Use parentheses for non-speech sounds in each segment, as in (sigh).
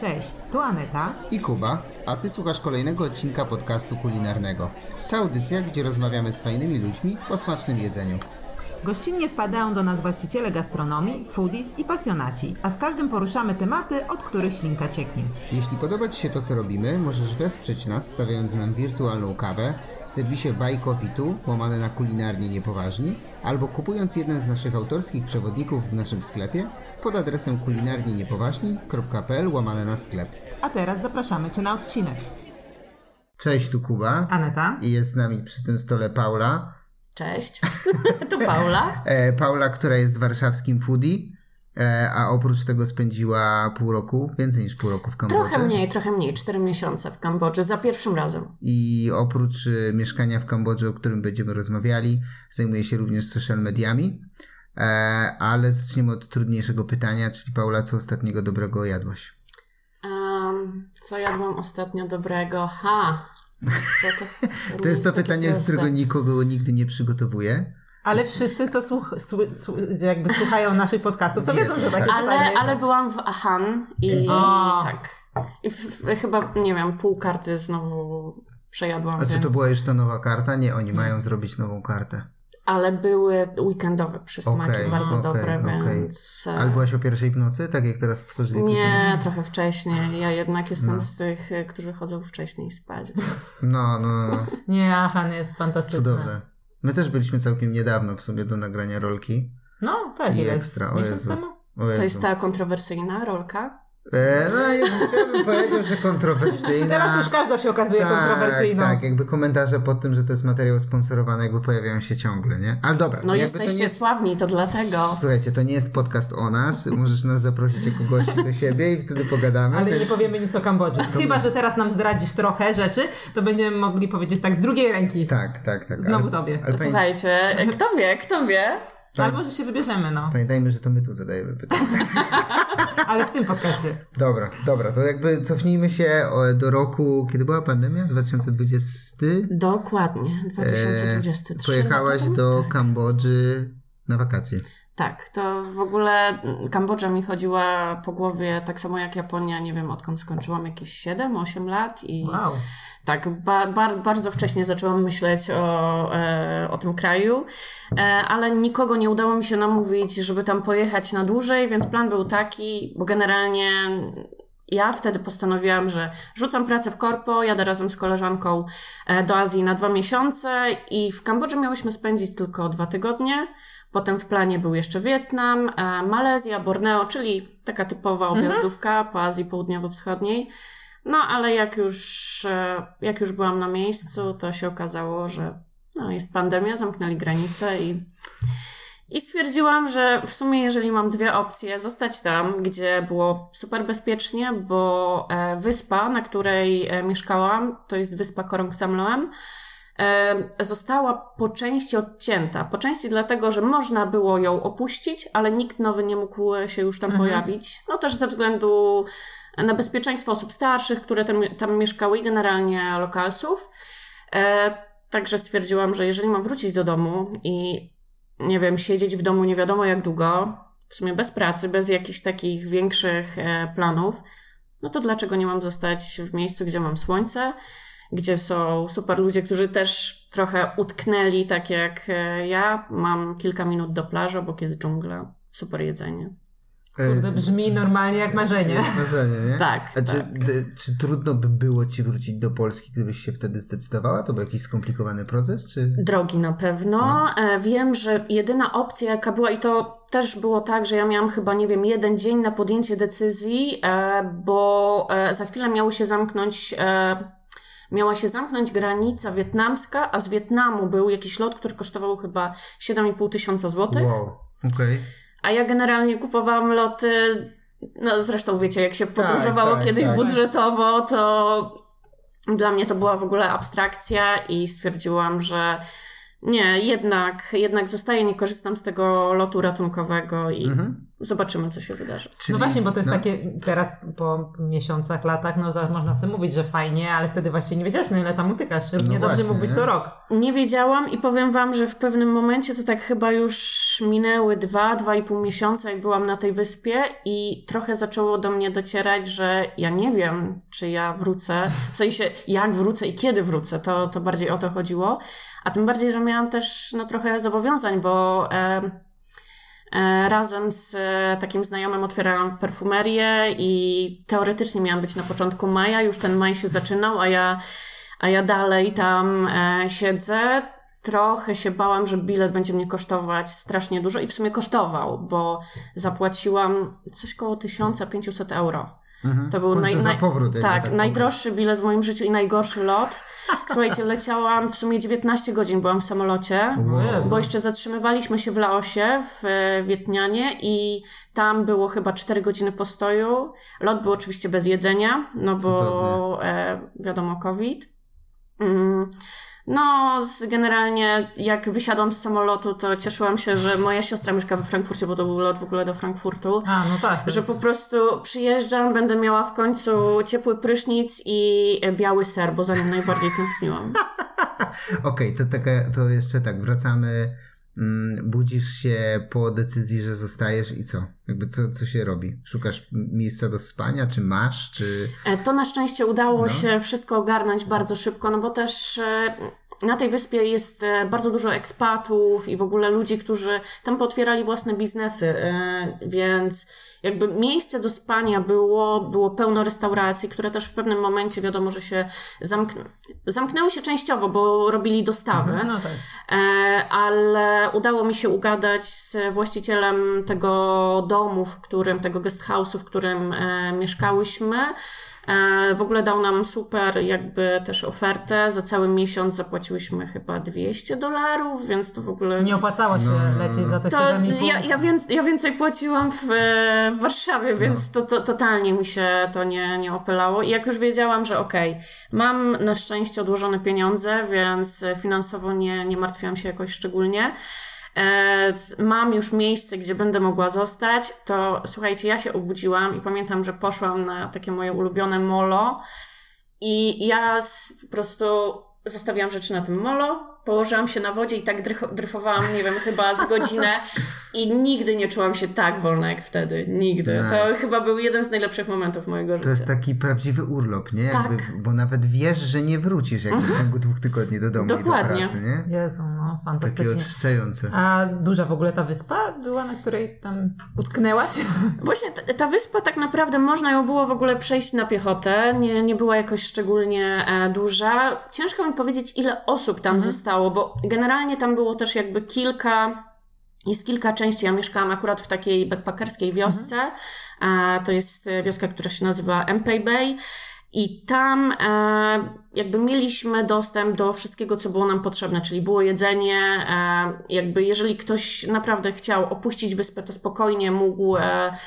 Cześć, tu Aneta i Kuba, a ty słuchasz kolejnego odcinka podcastu kulinarnego. To audycja, gdzie rozmawiamy z fajnymi ludźmi o smacznym jedzeniu. Gościnnie wpadają do nas właściciele gastronomii, foodies i pasjonaci, a z każdym poruszamy tematy, od których ślinka cieknie. Jeśli podoba Ci się to, co robimy, możesz wesprzeć nas, stawiając nam wirtualną kawę w serwisie Buy Coffee Tu, łamane na kulinarnie niepoważni, albo kupując jeden z naszych autorskich przewodników w naszym sklepie pod adresem kulinarnieniepoważni.pl łamane na sklep. A teraz zapraszamy Cię na odcinek. Cześć, tu Kuba. Aneta. I jest z nami przy tym stole Paula. Cześć, (laughs) to Paula. E, Paula, która jest warszawskim foodie, a oprócz tego spędziła pół roku, więcej niż pół roku w Kambodży. Trochę mniej, trochę mniej, cztery miesiące w Kambodży, za pierwszym razem. I oprócz e, mieszkania w Kambodży, o którym będziemy rozmawiali, zajmuje się również social mediami. E, ale zaczniemy od trudniejszego pytania, czyli Paula, co ostatniego dobrego jadłaś? Um, co jadłam ostatnio dobrego? Ha! To? To, (laughs) to jest to pytanie, z którego nikogo nigdy nie przygotowuje. Ale wszyscy, co słuch, słu, słu, jakby słuchają naszych podcastów, to wiedzą, że takie ale, pytanie ale byłam w Ahan i o. tak. I w, w, chyba, nie wiem, pół karty znowu przejadłam. A więc... czy to była już ta nowa karta? Nie, oni mają zrobić nową kartę. Ale były weekendowe przysmaki okay, bardzo okay, dobre, okay. więc... e, Ale byłaś o pierwszej w nocy, tak jak teraz stworzyli Nie, trochę wcześniej. Ja jednak jestem No. z tych, e, którzy chodzą wcześniej spać. No, no, no. Nie, Achan jest fantastyczny. Cudowne. My też byliśmy całkiem niedawno w sumie do nagrania rolki. No, tak, ile ekstra, jest o miesiąc Jezu. temu? O Jezu. To jest ta kontrowersyjna rolka. E, no, ja chciałbym powiedział, że kontrowersyjna. (laughs) Teraz już każda się okazuje tak, kontrowersyjną. Tak, jakby komentarze pod tym, że to jest materiał sponsorowany, jakby pojawiają się ciągle, nie? Ale dobra. No jesteście to nie... sławni, to dlatego. Słuchajcie, to nie jest podcast o nas. Możesz nas zaprosić jako gości do siebie i wtedy pogadamy. Ale nie więc- powiemy nic o Kambodży. Chyba, że teraz nam zdradzisz trochę rzeczy, to będziemy mogli powiedzieć tak z drugiej ręki. Tak, tak, tak. Znowu ale, tobie. Ale. Słuchajcie, kto wie, kto wie? Albo, że się wybierzemy, no. pamiętajmy, że to my tu zadajemy pytania. (laughs) Ale w tym podcaście. Dobra, dobra, to jakby cofnijmy się do roku, kiedy była pandemia? 2020? Dokładnie, 2023. E, Pojechałaś lata temu? do Kambodży na wakacje. Tak, to w ogóle mm, Kambodża mi chodziła po głowie tak samo jak Japonia, nie wiem odkąd skończyłam, jakieś 7-8 lat i Wow. tak, ba, bar, bardzo wcześnie zaczęłam myśleć o, e, o tym kraju, e, ale nikogo nie udało mi się namówić, żeby tam pojechać na dłużej, więc plan był taki, bo generalnie ja wtedy postanowiłam, że rzucam pracę w korpo, jadę razem z koleżanką e, do Azji na dwa miesiące i w Kambodży miałyśmy spędzić tylko dwa tygodnie. Potem w planie był jeszcze Wietnam, e, Malezja, Borneo, czyli taka typowa objazdówka po Azji Południowo-Wschodniej. No ale jak już, e, jak już byłam na miejscu, to się okazało, że no, jest pandemia, zamknęli granice i i stwierdziłam, że w sumie, jeżeli mam dwie opcje, zostać tam, gdzie było super bezpiecznie, bo e, wyspa, na której mieszkałam, to jest wyspa Korong Samloem, została po części odcięta. Po części dlatego, że można było ją opuścić, ale nikt nowy nie mógł się już tam pojawić. No też ze względu na bezpieczeństwo osób starszych, które tam, tam mieszkały i generalnie lokalsów. E, także stwierdziłam, że jeżeli mam wrócić do domu i nie wiem, siedzieć w domu nie wiadomo jak długo, w sumie bez pracy, bez jakichś takich większych e, planów, no to dlaczego nie mam zostać w miejscu, gdzie mam słońce, gdzie są super ludzie, którzy też trochę utknęli, tak jak e, ja. Mam kilka minut do plaży, obok jest dżungla, super jedzenie. Kurde, brzmi normalnie jak marzenie. Marzenie, nie? Tak, A tak. czy, czy trudno by było ci wrócić do Polski, gdybyś się wtedy zdecydowała? To był jakiś skomplikowany proces, czy... Drogi na pewno. E, Wiem, że jedyna opcja, jaka była, i to też było tak, że ja miałam chyba, nie wiem, jeden dzień na podjęcie decyzji, e, bo e, za chwilę miało się zamknąć. Miała się zamknąć granica wietnamska, a z Wietnamu był jakiś lot, który kosztował chyba 7,5 tysiąca złotych. Wow, okej. A ja generalnie kupowałam loty, no zresztą wiecie, jak się podróżowało tak, kiedyś tak. budżetowo, to dla mnie to była w ogóle abstrakcja i stwierdziłam, że nie, jednak, jednak zostaję, nie korzystam z tego lotu ratunkowego i Mhm. Zobaczymy, co się wydarzy. no właśnie, bo to jest takie teraz po miesiącach, latach, no można sobie mówić, że fajnie, ale wtedy właśnie nie wiedziałaś, na ile tam utykasz. Równie dobrze właśnie, mógł być nie? to rok. Nie wiedziałam i powiem Wam, że w pewnym momencie to tak chyba już minęły dwa, dwa i pół miesiąca, jak byłam na tej wyspie i trochę zaczęło do mnie docierać, że ja nie wiem, czy ja wrócę, w sensie jak wrócę i kiedy wrócę, to, to bardziej o to chodziło. A tym bardziej, że miałam też no, trochę zobowiązań, bo e, razem z e, takim znajomym otwierałam perfumerię i teoretycznie miałam być na początku maja, już ten maj się zaczynał, a ja a ja dalej tam e, siedzę. Trochę się bałam, że bilet będzie mnie kosztować strasznie dużo i w sumie kosztował, bo zapłaciłam coś koło 1500 euro. To był Kurde, za powrót, tak, tak najdroższy bilet w moim życiu i najgorszy lot. Słuchajcie, leciałam w sumie 19 godzin, byłam w samolocie. Jezu. Bo jeszcze zatrzymywaliśmy się w Laosie, w e, Wietnianie i tam było chyba 4 godziny postoju. Lot był oczywiście bez jedzenia, no bo e, wiadomo COVID. Mm. No, z, generalnie jak wysiadłam z samolotu, to cieszyłam się, że moja siostra mieszka we Frankfurcie, bo to był lot w ogóle do Frankfurtu. A, no tak. Że po prostu przyjeżdżam, będę miała w końcu ciepły prysznic i biały ser, bo za nim najbardziej tęskniłam. (laughs) Okej, to, taka, to jeszcze tak, wracamy. Mm, budzisz się po decyzji, że zostajesz i co? Jakby co, co się robi? Szukasz miejsca do spania, czy masz, czy... E, To na szczęście udało No. się wszystko ogarnąć bardzo szybko, no bo też e, na tej wyspie jest e, bardzo dużo ekspatów i w ogóle ludzi, którzy tam pootwierali własne biznesy, e, więc jakby miejsce do spania było, było pełno restauracji, które też w pewnym momencie wiadomo, że się zamkn- zamknęły się częściowo, bo robili dostawy. No tak. E, ale udało mi się ugadać z właścicielem tego domu, w którym, tego guest house'u, w którym mieszkałyśmy. E, w ogóle dał nam super jakby też ofertę. Za cały miesiąc zapłaciłyśmy chyba 200 dolarów, więc to w ogóle... Nie opłacało się lecieć za te To 7,5. ja, ja, więcej, ja więcej płaciłam w, e, w Warszawie, więc to, to totalnie mi się to nie, nie opylało. I jak już wiedziałam, że okej, mam na szczęście odłożone pieniądze, więc finansowo nie, nie martwiłam się jakoś szczególnie. E, mam już miejsce, gdzie będę mogła zostać, to słuchajcie, ja się obudziłam i pamiętam, że poszłam na takie moje ulubione molo i ja po prostu zostawiłam rzeczy na tym molo, położyłam się na wodzie i tak dryfowałam, nie wiem, chyba z godzinę (laughs) i nigdy nie czułam się tak wolna jak wtedy. Nigdy. To Nice. chyba był jeden z najlepszych momentów mojego życia. To jest taki prawdziwy urlop, nie? Jakby, Tak. Bo nawet wiesz, że nie wrócisz jakby w ciągu dwóch tygodni do domu Dokładnie. i do pracy, nie? Jezu, no Takie fantastycznie. oczyszczające. A duża w ogóle ta wyspa była, na której tam utknęłaś? (laughs) Właśnie ta, ta wyspa tak naprawdę można ją było w ogóle przejść na piechotę. Nie, nie była jakoś szczególnie e, duża. Ciężko mi powiedzieć, ile osób tam zostało, bo generalnie tam było też jakby kilka. Jest kilka części. Ja mieszkałam akurat w takiej backpackerskiej wiosce. E, to jest e, wioska, która się nazywa Empey Bay. I tam e, jakby mieliśmy dostęp do wszystkiego, co było nam potrzebne, czyli było jedzenie. E, jakby jeżeli ktoś naprawdę chciał opuścić wyspę, to spokojnie mógł.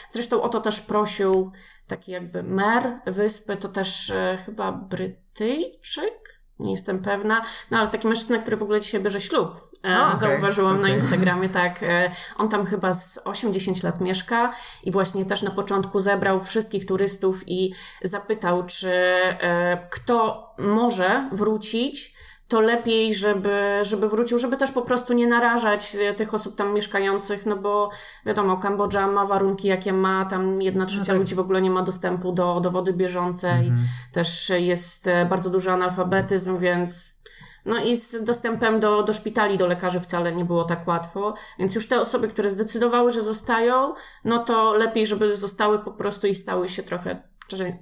Zresztą o to też prosił taki jakby mer wyspy, to też chyba Brytyjczyk. Nie jestem pewna, no ale taki mężczyzna, który w ogóle dzisiaj bierze ślub. E, A, okej, Zauważyłam na okej. Instagramie, tak. E, on tam chyba z 8-10 lat mieszka i właśnie też na początku zebrał wszystkich turystów i zapytał, czy e, kto może wrócić, to lepiej, żeby, żeby wrócił, żeby też po prostu nie narażać e, tych osób tam mieszkających, no bo wiadomo, Kambodża ma warunki, jakie ma, tam jedna trzecia tak. ludzi w ogóle nie ma dostępu do, do wody bieżącej, też jest e, bardzo duży analfabetyzm, więc no i z dostępem do, do szpitali, do lekarzy wcale nie było tak łatwo, więc już te osoby, które zdecydowały, że zostają, no to lepiej, żeby zostały po prostu i stały się trochę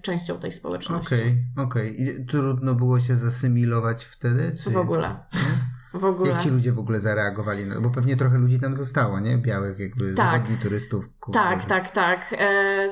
częścią tej społeczności. Okej, okej. I trudno było się zasymilować wtedy? Czy... W ogóle. W ogóle. Jak ci ludzie w ogóle zareagowali? No, bo pewnie trochę ludzi tam zostało, nie? Białych jakby Tak. turystów. Tak, tak, tak. E,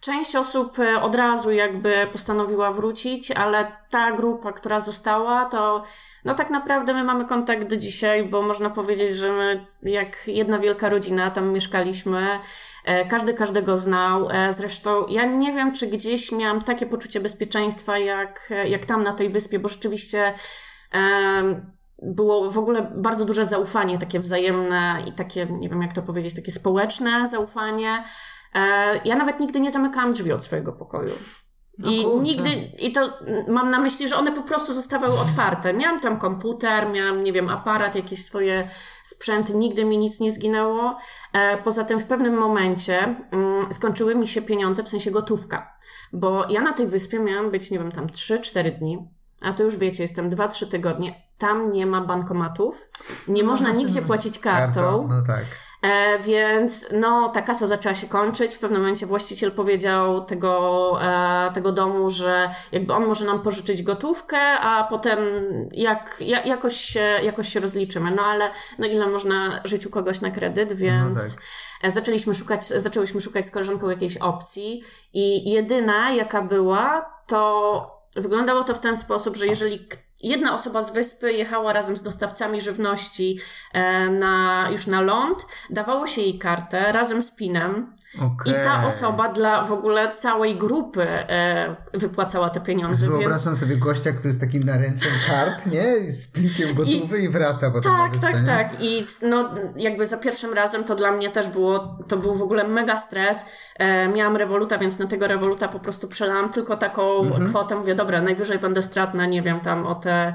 część osób e, od razu jakby postanowiła wrócić, ale ta grupa, która została, to no tak naprawdę my mamy kontakt do dzisiaj, bo można powiedzieć, że my jak jedna wielka rodzina tam mieszkaliśmy. E, Każdy każdego znał. E, Zresztą ja nie wiem, czy gdzieś miałam takie poczucie bezpieczeństwa jak, jak tam na tej wyspie, bo rzeczywiście było w ogóle bardzo duże zaufanie, takie wzajemne i takie, nie wiem jak to powiedzieć, takie społeczne zaufanie. E, ja nawet nigdy nie zamykałam drzwi od swojego pokoju. No I nigdy, i to mam na myśli, że one po prostu zostawały otwarte. Miałam tam komputer, miałam, nie wiem, aparat, jakieś swoje sprzęty, nigdy mi nic nie zginęło. E, poza tym w pewnym momencie mm, skończyły mi się pieniądze, w sensie gotówka. Bo ja na tej wyspie miałam być, nie wiem, tam 3-4 dni. A to już wiecie, jestem 2-3 tygodnie. Tam nie ma bankomatów. Nie można znaczy, nigdzie no, płacić Kartą, kartą. No tak. E, więc no, ta kasa zaczęła się kończyć. W pewnym momencie właściciel powiedział tego, e, tego domu, że jakby on może nam pożyczyć gotówkę, a potem jak, ja, jakoś, się, jakoś się rozliczymy. No ale no ile można żyć u kogoś na kredyt, więc tak. e, zaczęliśmy szukać, zaczęłyśmy szukać z koleżanką jakiejś opcji i jedyna jaka była, to wyglądało to w ten sposób, że jeżeli jedna osoba z wyspy jechała razem z dostawcami żywności e, na, już na ląd, dawało się jej kartę razem z PIN-em i Okej. ta osoba dla w ogóle całej grupy e, wypłacała te pieniądze, więc... Wyobrażam sobie gościa, który jest takim naręczem kart, nie? Z plikiem gotówy i, wraca potem Tak, tak, tak. I no, jakby za pierwszym razem to dla mnie też było, to był w ogóle mega stres. E, miałam rewoluta, więc na tego rewoluta po prostu przelałam tylko taką Mhm. kwotę. Mówię, dobra, najwyżej będę stratna, nie wiem, tam o te e,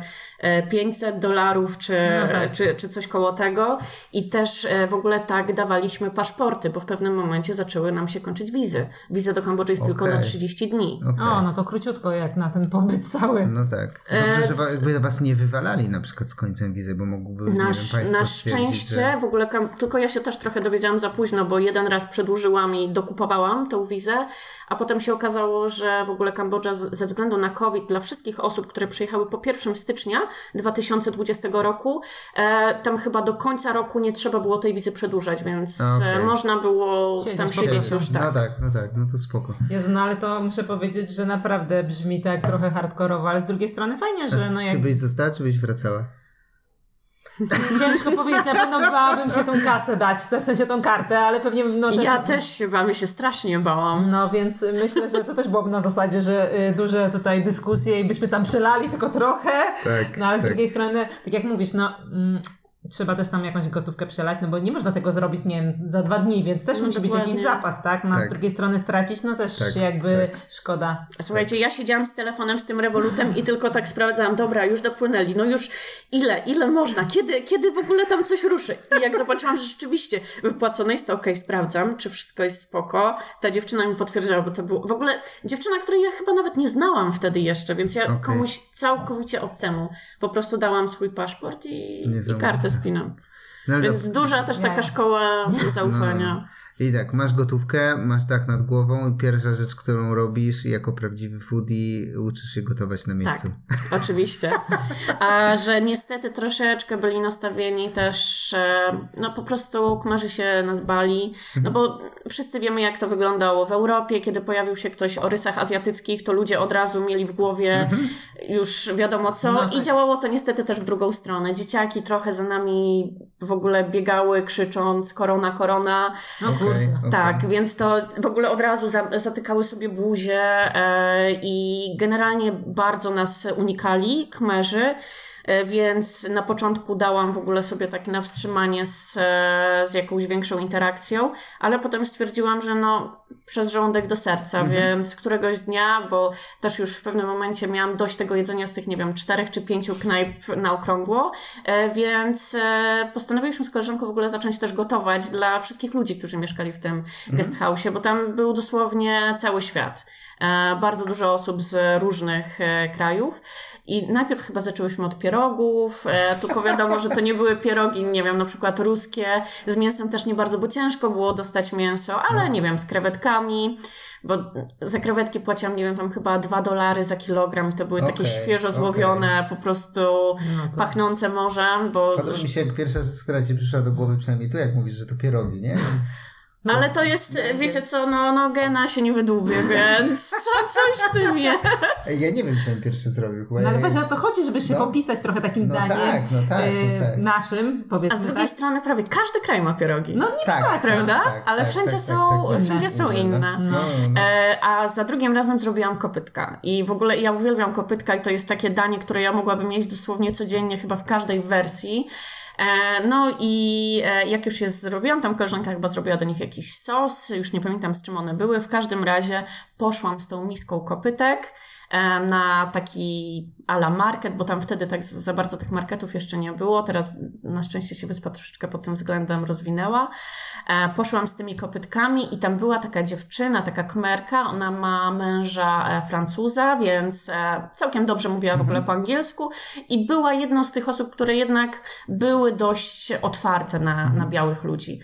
500 dolarów, czy, No tak. czy, czy coś koło tego. I też e, w ogóle tak dawaliśmy paszporty, bo w pewnym momencie zaczęły nam się kończyć wizy. Wiza do Kambodży jest tylko Okej. na 30 dni. Okej. O, no to króciutko jak na ten pobyt cały. No tak. E, Dobrze, że wa- c- jakby was nie wywalali na przykład z końcem wizy, bo mógłby, nie Na, wiem, sz- na szczęście że... w ogóle, kam- tylko ja się też trochę dowiedziałam za późno, bo jeden raz przedłużyłam i dokupowałam tą wizę, a potem się okazało, że w ogóle Kambodża z- ze względu na COVID dla wszystkich osób, które przyjechały po 1 stycznia 2020 roku, e, tam chyba do końca roku nie trzeba było tej wizy przedłużać, więc e, można było Siedzieć tam siedzieć już tak. No tak, no tak, no to spoko. Jezu, no ale to muszę powiedzieć, że naprawdę brzmi tak trochę hardkorowo, ale z drugiej strony fajnie, że no Czy jak byś została, czy byś wracała? (laughs) ciężko powiedzieć, na pewno bałabym się tą kasę dać, w sensie tą kartę, ale pewnie no też... Ja też się bałam, się strasznie bałam. No więc myślę, że to też byłoby na zasadzie, że y, duże tutaj dyskusje i byśmy tam przelali tylko trochę. Tak, No ale z tak. drugiej strony, tak jak mówisz, no mm, trzeba też tam jakąś gotówkę przelać, no bo nie można tego zrobić, nie wiem, za dwa dni, więc też No musi być dokładnie. jakiś zapas, tak? No a Tak. z drugiej strony stracić, no też Tak, jakby szkoda. Słuchajcie, ja siedziałam z telefonem, z tym rewolutem i tylko tak sprawdzałam, dobra, już dopłynęli, no już ile, ile można, kiedy, kiedy w ogóle tam coś ruszy? I jak zobaczyłam, że rzeczywiście wypłacone jest, to okej, sprawdzam, czy wszystko jest spoko. Ta dziewczyna mi potwierdziła, bo to było w ogóle dziewczyna, której ja chyba nawet nie znałam wtedy jeszcze, więc ja Okej. komuś całkowicie obcemu po prostu dałam swój paszport i, i kartę z No, Więc duża też taka szkoła zaufania. I tak, masz gotówkę, masz dach nad głową i pierwsza rzecz, którą robisz jako prawdziwy foodie, uczysz się gotować na Tak, miejscu. oczywiście. A że niestety troszeczkę byli nastawieni też, e, no po prostu kmarzy się nas bali, no bo wszyscy wiemy jak to wyglądało w Europie, kiedy pojawił się ktoś o rysach azjatyckich, to ludzie od razu mieli w głowie już wiadomo co No i tak. działało to niestety też w drugą stronę. Dzieciaki trochę za nami w ogóle biegały krzycząc korona, korona. No Kurde. okej. Tak, więc to w ogóle od razu za, zatykały sobie buzię e, i generalnie bardzo nas unikali, kmerzy. E, Więc na początku dałam w ogóle sobie takie na wstrzymanie z, e, z jakąś większą interakcją, ale potem stwierdziłam, że no przez żołądek do serca, więc któregoś dnia, bo też już w pewnym momencie miałam dość tego jedzenia z tych, nie wiem, czterech czy pięciu knajp na okrągło, e, więc postanowiliśmy z koleżanką w ogóle zacząć też gotować dla wszystkich ludzi, którzy mieszkali w tym guest house'ie, bo tam był dosłownie cały świat. E, Bardzo dużo osób z różnych e, krajów. I najpierw chyba zaczęłyśmy od pierogów, e, tylko (laughs) wiadomo, że to nie były pierogi, nie wiem, na przykład ruskie, z mięsem też nie bardzo, bo ciężko było dostać mięso, ale nie wiem, z krewetkami, bo za krewetki płaciłam, nie wiem, tam chyba dwa dolary za kilogram. To były takie Okej, świeżo złowione, po prostu No to- pachnące morzem, bo Podoba mi się pierwsza rzecz, która ci przyszła do głowy, przynajmniej tu, jak mówisz, że to pierogi, nie? (laughs) Ale to jest, wiecie co, no, no gena się nie wydłubie, więc co, coś w tym jest. Ja nie wiem, co on pierwszy zrobił. Chyba No ale właśnie o to chodzi, żeby się No. popisać trochę takim No daniem tak, no tak, no y, tak. naszym, powiedzmy A z drugiej tak. strony prawie każdy kraj ma pierogi. No nie tak, tak, prawda? tak, Ale tak, wszędzie, tak, są, tak, tak. wszędzie są inne. No, no. E, a za drugim razem zrobiłam kopytka. I w ogóle ja uwielbiam kopytka i to jest takie danie, które ja mogłabym jeść dosłownie codziennie, chyba w każdej wersji. E, no i e, jak już je zrobiłam, tam koleżanka chyba zrobiła do nich jakiś sos, już nie pamiętam z czym one były. W każdym razie poszłam z tą miską kopytek e, na taki ala market, bo tam wtedy tak za bardzo tych marketów jeszcze nie było. Teraz na szczęście się wyspa troszeczkę pod tym względem rozwinęła. Poszłam z tymi kopytkami i tam była taka dziewczyna, taka kmerka, ona ma męża Francuza, więc całkiem dobrze mówiła w ogóle po angielsku i była jedną z tych osób, które jednak były dość otwarte na, na białych ludzi.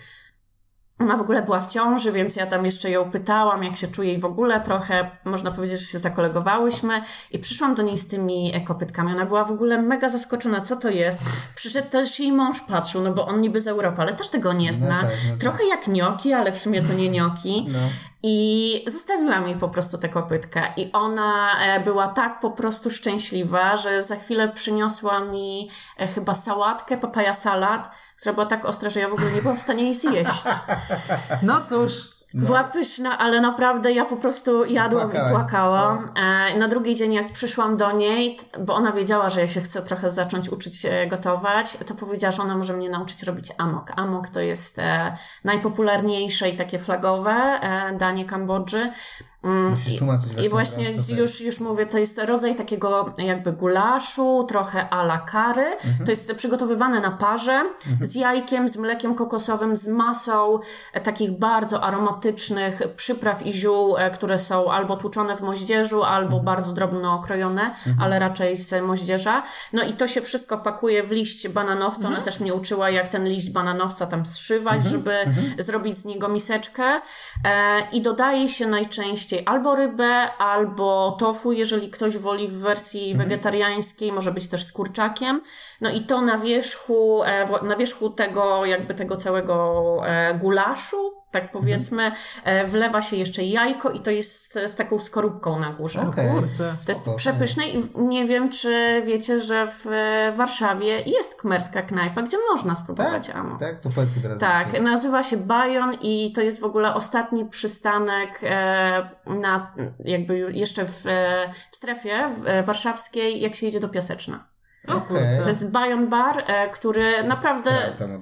Ona w ogóle była w ciąży, więc ja tam jeszcze ją pytałam, jak się czuje i w ogóle trochę, można powiedzieć, że się zakolegowałyśmy i przyszłam do niej z tymi kopytkami. Ona była w ogóle mega zaskoczona, co to jest. Przyszedł też jej mąż patrzył, no bo on niby z Europy, ale też tego nie zna. tak, no tak. Trochę jak nioki, ale w sumie to nie nioki. No. I zostawiłam jej po prostu tę kopytkę. I ona e, była tak po prostu szczęśliwa, że za chwilę przyniosła mi e, chyba sałatkę, papaja salad, która była tak ostra, że ja w ogóle nie byłam w stanie jej zjeść. (laughs) No cóż, Była pyszna, ale naprawdę ja po prostu jadłam Płakałaś. i płakałam. E, na drugi dzień, jak przyszłam do niej, bo ona wiedziała, że ja się chcę trochę zacząć uczyć gotować, to powiedziała, że ona może mnie nauczyć robić amok. Amok to jest e, najpopularniejsze i takie flagowe e, danie Kambodży. Mm, Musisz i- tłumaczyć I właśnie już, już mówię, to jest rodzaj takiego jakby gulaszu, trochę a la kary. Mhm. To jest przygotowywane na parze z jajkiem, z mlekiem kokosowym, z masą e, takich bardzo aromatycznych przypraw i ziół, e, które są albo tłuczone w moździerzu, albo Mhm. bardzo drobno okrojone, ale raczej z moździerza. No i to się wszystko pakuje w liść bananowca. Ona też mnie uczyła, jak ten liść bananowca tam zszywać, żeby zrobić z niego miseczkę. E, I dodaje się najczęściej albo rybę, albo tofu, jeżeli ktoś woli w wersji wegetariańskiej, może być też z kurczakiem. No i to na wierzchu, e, na wierzchu tego, jakby tego całego e, gulaszu, tak powiedzmy, e, wlewa się jeszcze jajko i to jest z taką skorupką na górze. Okej, kurczę. To jest przepyszne i nie wiem, czy wiecie, że w e, Warszawie jest kmerska knajpa, gdzie można spróbować Tak, amo. tak, to powiedz teraz. Tak, nazywa się Bajon i to jest w ogóle ostatni przystanek e, na, jakby jeszcze w, w strefie w, warszawskiej, jak się jedzie do Piaseczna. O Okej. kurczę. To jest Bajon Bar, e, który naprawdę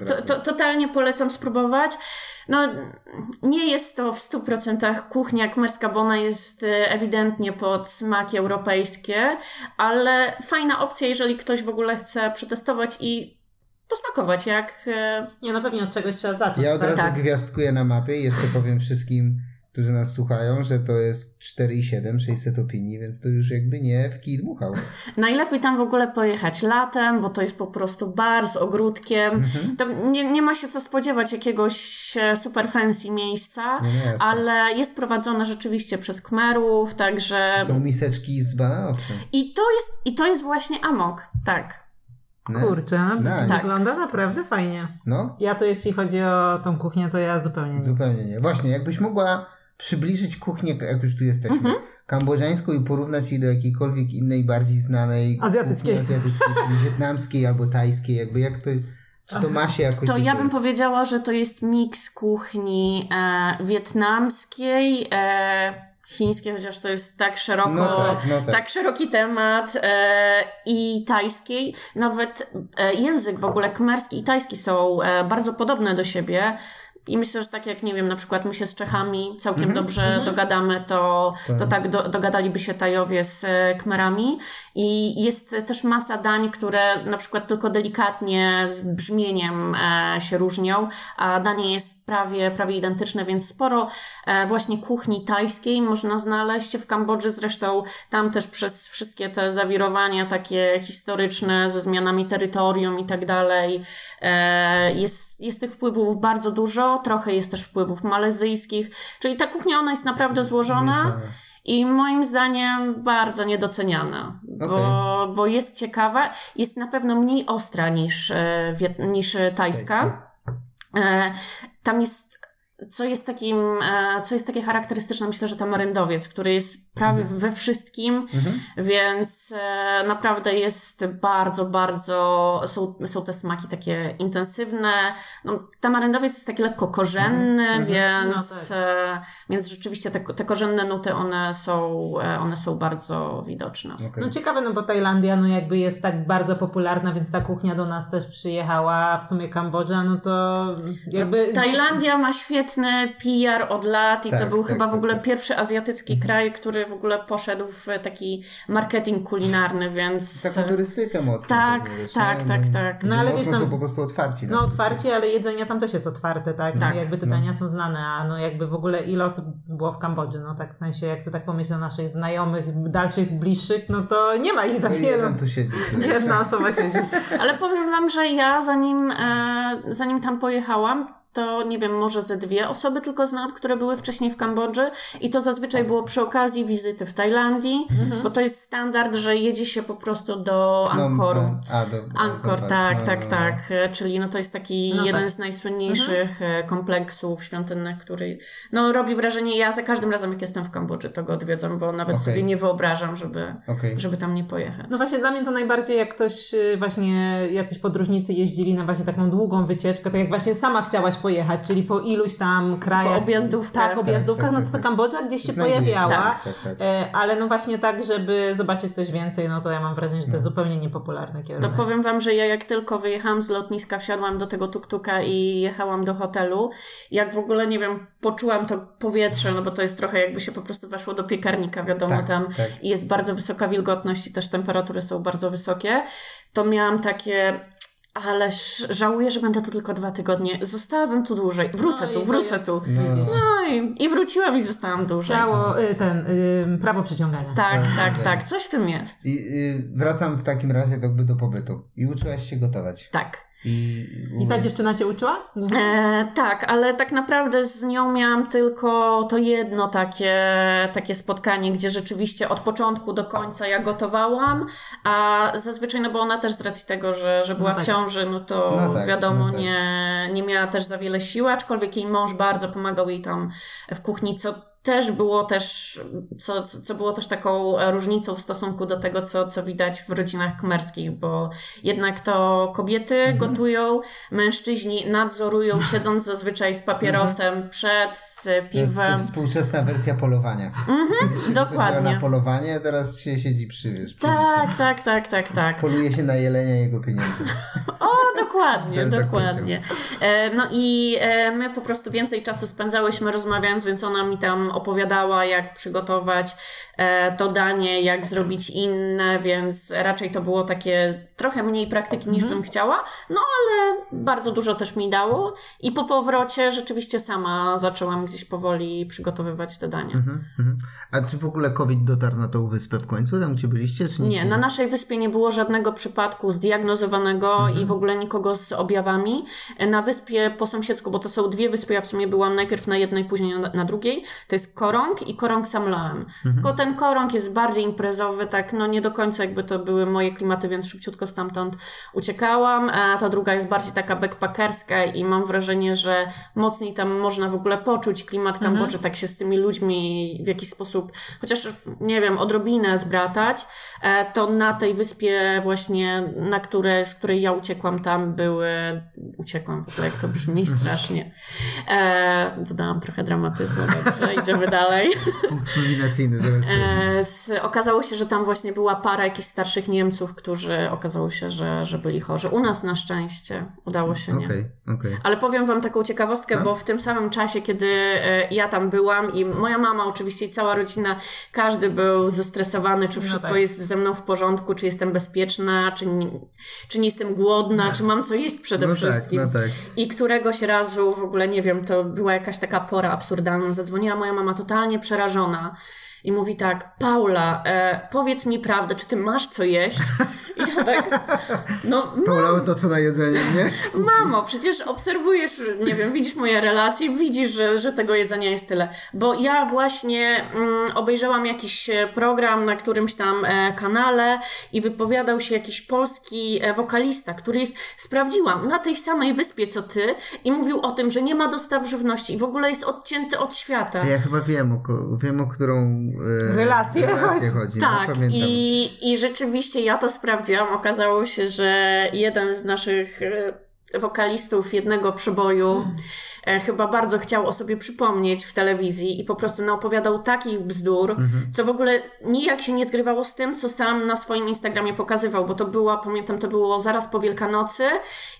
to, to, totalnie polecam spróbować. No, nie jest to w 100% kuchnia kmerska, bo ona jest e, ewidentnie pod smaki europejskie, ale fajna opcja, jeżeli ktoś w ogóle chce przetestować i posmakować, jak e, Nie, no pewnie od czegoś trzeba zacząć. Ja od tak? razu Tak. gwiazdkuję na mapie i jeszcze powiem wszystkim, którzy nas słuchają, że to jest 4,7, 600 opinii, więc to już jakby nie w kij dmuchał. (laughs) Najlepiej tam w ogóle pojechać latem, bo to jest po prostu bar z ogródkiem. Mhm. Tam nie, nie ma się co spodziewać jakiegoś e, super fancy miejsca, No nie, ale jest prowadzone rzeczywiście przez Kmerów, także... Są miseczki z bananowcem. I to jest, i to jest właśnie amok, tak. Kurczę, no, Nice. Tak. wygląda naprawdę fajnie. No, Ja to jeśli chodzi o tą kuchnię, to ja zupełnie nic. zupełnie nie. Właśnie, jakbyś mogła przybliżyć kuchnię, jak już tu jesteśmy, Mhm. kambodżańską i porównać jej do jakiejkolwiek innej, bardziej znanej Azjatyckiej. kuchni azjatyckiej, czyli (laughs) wietnamskiej albo tajskiej, jakby jak to, czy to ma się jakoś... To ja bym powiedziała, że to jest miks kuchni e, wietnamskiej, e, chińskiej, chociaż to jest tak szeroko, No tak, no tak. tak szeroki temat, e, i tajskiej. Nawet e, język w ogóle kmerski i tajski są e, bardzo podobne do siebie. I myślę, że tak jak, nie wiem, na przykład my się z Czechami całkiem Mhm. dobrze dogadamy, to, to tak do, dogadaliby się Tajowie z e, Kmerami. I jest też masa dań, które na przykład tylko delikatnie z brzmieniem e, się różnią, a danie jest prawie, prawie identyczne, więc sporo e, właśnie kuchni tajskiej można znaleźć w Kambodży. Zresztą tam też przez wszystkie te zawirowania takie historyczne ze zmianami terytorium i tak dalej, e, jest, jest tych wpływów bardzo dużo. Trochę jest też wpływów malezyjskich, czyli ta kuchnia ona jest naprawdę złożona. I moim zdaniem bardzo niedoceniana, bo, bo jest ciekawa, jest na pewno mniej ostra niż, e, niż e, tajska. E, tam jest co jest takim, co jest takie charakterystyczne, myślę, że to maryndowiec, który jest prawie Mhm. we wszystkim, więc e, naprawdę jest bardzo, bardzo, są, są te smaki takie intensywne. No, ta maryndowiec jest taki lekko korzenny, Mhm. więc, No e, więc rzeczywiście te, te korzenne nuty, one są, e, one są bardzo widoczne. Okej. No ciekawe, no bo Tajlandia no jakby jest tak bardzo popularna, więc ta kuchnia do nas też przyjechała, w sumie Kambodża, no to jakby... gdzieś- Tajlandia ma świetny PR od lat i Tak, to był tak, chyba w tak, ogóle tak. pierwszy azjatycki kraj, który w ogóle poszedł w taki marketing kulinarny, więc... Taką turystykę mocno. Tak, tak, nie? tak, No, tak. No, ale wiesz, no- są po prostu otwarci. No to. otwarcie, ale jedzenie tam też jest otwarte, tak? Tak. Jakby te dania są znane, a no jakby w ogóle ile osób było w Kambodży, no tak w sensie, jak sobie tak pomyślę o naszych znajomych, dalszych, bliższych, no to nie ma ich za No wiele. tu siedzi. (laughs) Jedna osoba siedzi. Ale powiem wam, że ja zanim, e, zanim tam pojechałam, to nie wiem, może ze dwie osoby tylko znam, które były wcześniej w Kambodży i to zazwyczaj było przy okazji wizyty w Tajlandii, bo to jest standard, że jedzie się po prostu do No, Angkoru. A, do, Angkor, do- tak, no, tak, no, tak. E, Czyli no to jest taki No jeden tak. z najsłynniejszych e, kompleksów świątynnych, który no robi wrażenie. Ja za każdym razem, jak jestem w Kambodży, to go odwiedzam, bo nawet Okej. sobie nie wyobrażam, żeby, Okej. żeby tam nie pojechać. No właśnie dla mnie to najbardziej jak ktoś y, właśnie, jacyś podróżnicy jeździli na właśnie taką długą wycieczkę, tak jak właśnie sama chciałaś pojechać, czyli po iluś tam krajach. Po objazdówkę. Tak, objazdówkach, Tak, tak, no tak, to ta tak. Kambodża gdzieś się pojawiała. Tak, tak, tak. E, Ale no właśnie tak, żeby zobaczyć coś więcej, no to ja mam wrażenie, że to jest zupełnie niepopularny To kierunek. powiem wam, że ja jak tylko wyjechałam z lotniska, wsiadłam do tego tuktuka i jechałam do hotelu, jak w ogóle, nie wiem, poczułam to powietrze, no bo to jest trochę jakby się po prostu weszło do piekarnika, wiadomo, Tak, tam tak. i jest bardzo wysoka wilgotność i też temperatury są bardzo wysokie, to miałam takie... Ale żałuję, że będę tu tylko dwa tygodnie. Zostałabym tu dłużej. Wrócę No tu, wrócę jest- tu. widzisz. No i, i wróciłam i zostałam dłużej. Ciało, y, ten, y, prawo przyciągania. Tak, Tak, tak, tak. tak. Coś w tym jest. I y, wracam w takim razie jakby do pobytu. I uczyłaś się gotować. Tak. I, I ta dziewczyna cię uczyła? E, tak, ale tak naprawdę z nią miałam tylko to jedno takie, takie spotkanie, gdzie rzeczywiście od początku do końca ja gotowałam, a zazwyczaj, no bo ona też z racji tego, że, że była No tak. w ciąży, no to No tak, wiadomo, no tak. nie, nie miała też za wiele siły, aczkolwiek jej mąż bardzo pomagał jej tam w kuchni, co też było też, co, co było też taką e, różnicą w stosunku do tego, co, co widać w rodzinach kmerskich, bo jednak to kobiety Mhm. gotują, mężczyźni nadzorują, (laughs) siedząc zazwyczaj z papierosem przed, z To jest piwem. współczesna wersja polowania. Się (laughs) dokładnie. na polowanie, a teraz się siedzi przy, wiesz, przy Tak, tak, tak, tak, tak. Poluje się na jelenia jego pieniędzy. (laughs) O, dokładnie, tak dokładnie. E, no i e, my po prostu więcej czasu spędzałyśmy rozmawiając, więc ona mi tam opowiadała, jak przygotować e, to danie, jak zrobić inne, więc raczej to było takie trochę mniej praktyki niż bym chciała, no ale bardzo dużo też mi dało i po powrocie rzeczywiście sama zaczęłam gdzieś powoli przygotowywać te dania. Mhm, mhm. A czy w ogóle COVID dotarł na tą wyspę w końcu, tam gdzie byliście? Czy Nie, na naszej wyspie nie było żadnego przypadku zdiagnozowanego i w ogóle nikogo z objawami. Na wyspie po sąsiedzku, bo to są dwie wyspy, ja w sumie byłam najpierw na jednej, później na, na drugiej, to jest Korong i Korong Samlaem. Tylko ten Korong jest bardziej imprezowy, tak no nie do końca jakby to były moje klimaty, więc szybciutko stamtąd uciekałam, a ta druga jest bardziej taka backpackerska i mam wrażenie, że mocniej tam można w ogóle poczuć klimat Kambodży, tak się z tymi ludźmi w jakiś sposób, chociaż nie wiem, odrobinę zbratać, e, to na tej wyspie właśnie, na które, z której ja uciekłam, tam były, uciekłam w ogóle, jak to brzmi (laughs) strasznie. E, dodałam trochę dramatyzmu, dobrze, dalej. Punkt nominacyjny. E, okazało się, że tam właśnie była para jakichś starszych Niemców, którzy okazało się, że, że byli chorzy. U nas na szczęście udało się nie. Okej, okej. Ale powiem wam taką ciekawostkę, bo w tym samym czasie, kiedy e, ja tam byłam i moja mama oczywiście i cała rodzina, każdy był zestresowany, czy wszystko tak. jest ze mną w porządku, czy jestem bezpieczna, czy nie, czy nie jestem głodna, czy mam co jeść przede No tak, wszystkim. no tak. I któregoś razu, w ogóle nie wiem, to była jakaś taka pora absurdalna, zadzwoniła moja mama totalnie przerażona. I mówi tak, Paula, e, powiedz mi prawdę, czy ty masz co jeść? I ja tak. No, Paula to co na jedzenie, nie? Mamo, przecież obserwujesz, nie wiem, widzisz moje relacje, widzisz, że, że tego jedzenia jest tyle. Bo ja właśnie mm, obejrzałam jakiś e, program na którymś tam e, kanale i wypowiadał się jakiś polski e, wokalista, który jest, sprawdziłam, na tej samej wyspie co ty i mówił o tym, że nie ma dostaw żywności i w ogóle jest odcięty od świata. Ja chyba wiem, o, wiem, o którą e, Relację relację chodzi. chodzi. Tak, no, i, i rzeczywiście ja to sprawdziłam. Okazało się, że jeden z naszych e, wokalistów jednego przeboju e, chyba bardzo chciał o sobie przypomnieć w telewizji i po prostu naopowiadał takich bzdur, Mhm. co w ogóle nijak się nie zgrywało z tym, co sam na swoim Instagramie pokazywał, bo to była, pamiętam, to było zaraz po Wielkanocy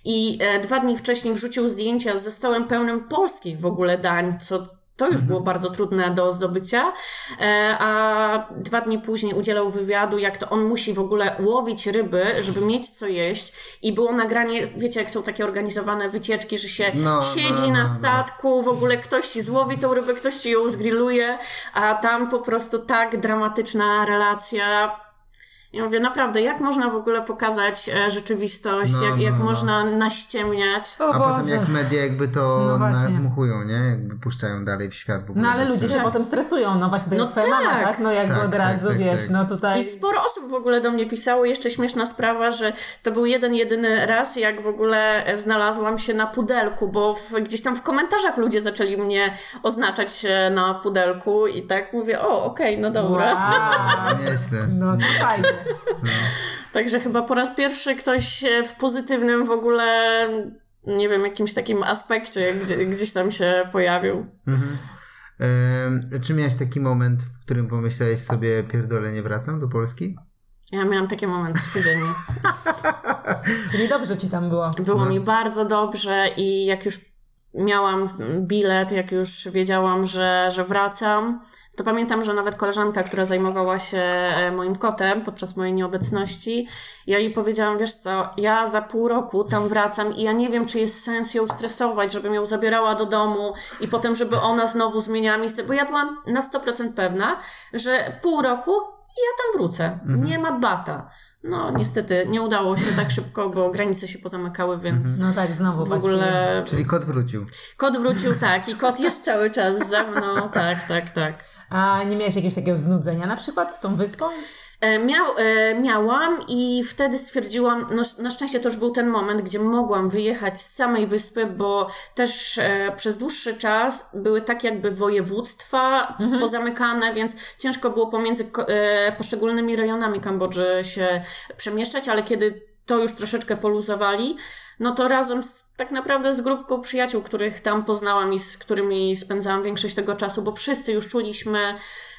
i e, dwa dni wcześniej wrzucił zdjęcia ze stołem pełnym polskich w ogóle dań, co to już było bardzo trudne do zdobycia, e, a dwa dni później udzielał wywiadu, jak to on musi w ogóle łowić ryby, żeby (laughs) mieć co jeść i było nagranie, wiecie jak są takie organizowane wycieczki, że się No, siedzi no, no, na no. statku, w ogóle ktoś ci złowi tą rybę, ktoś ci ją zgrilluje, a tam po prostu tak dramatyczna relacja. Ja mówię, naprawdę, jak można w ogóle pokazać e, rzeczywistość, No, jak, jak no, no. można naściemniać. O A potem Boże. jak media jakby to No nadmuchują, nie? Jakby puszczają dalej w świat. w ogóle No ale ludzie się potem stresują, no właśnie tak No jak twoja mama, tak. tak? No jakby Tak, od tak, razu, tak, wiesz, tak. no tutaj... I sporo osób w ogóle do mnie pisało. Jeszcze śmieszna sprawa, że to był jeden, jedyny raz, jak w ogóle znalazłam się na pudelku, bo w, gdzieś tam w komentarzach ludzie zaczęli mnie oznaczać e, na pudelku i tak mówię, o, okej, no dobra. Wow. (laughs) Nieźle. No to fajnie. (laughs) Także chyba po raz pierwszy ktoś e, w pozytywnym w ogóle, nie wiem, jakimś takim aspekcie gdzie, gdzieś tam się pojawił. Mhm. Czy miałeś taki moment, w którym pomyślałeś sobie, pierdolę, nie wracam do Polski? Ja miałam takie momenty codziennie. (laughs) Czyli dobrze ci tam było. Było No. mi bardzo dobrze i jak już miałam bilet, jak już wiedziałam, że, że wracam, to pamiętam, że nawet koleżanka, która zajmowała się e, moim kotem podczas mojej nieobecności, ja jej powiedziałam, wiesz co, ja za pół roku tam wracam i ja nie wiem, czy jest sens ją stresować, żebym ją zabierała do domu i potem, żeby ona znowu zmieniała miejsce, bo ja byłam na 100% pewna, że pół roku i ja tam wrócę. Nie ma bata. No, niestety nie udało się tak szybko, bo granice się pozamykały, więc No tak, znowu w właściwie. ogóle Czyli kot wrócił. kot wrócił tak i kot jest cały czas ze mną, tak, tak, tak. A nie miałeś jakiegoś takiego znudzenia na przykład tą wyspą? E, Miał, e, miałam i wtedy stwierdziłam, no, na szczęście to już był ten moment, gdzie mogłam wyjechać z samej wyspy, bo też e, przez dłuższy czas były tak jakby województwa pozamykane, więc ciężko było pomiędzy poszczególnymi rejonami Kambodży się przemieszczać, ale kiedy to już troszeczkę poluzowali, no to razem z, tak naprawdę z grupką przyjaciół, których tam poznałam i z którymi spędzałam większość tego czasu, bo wszyscy już czuliśmy,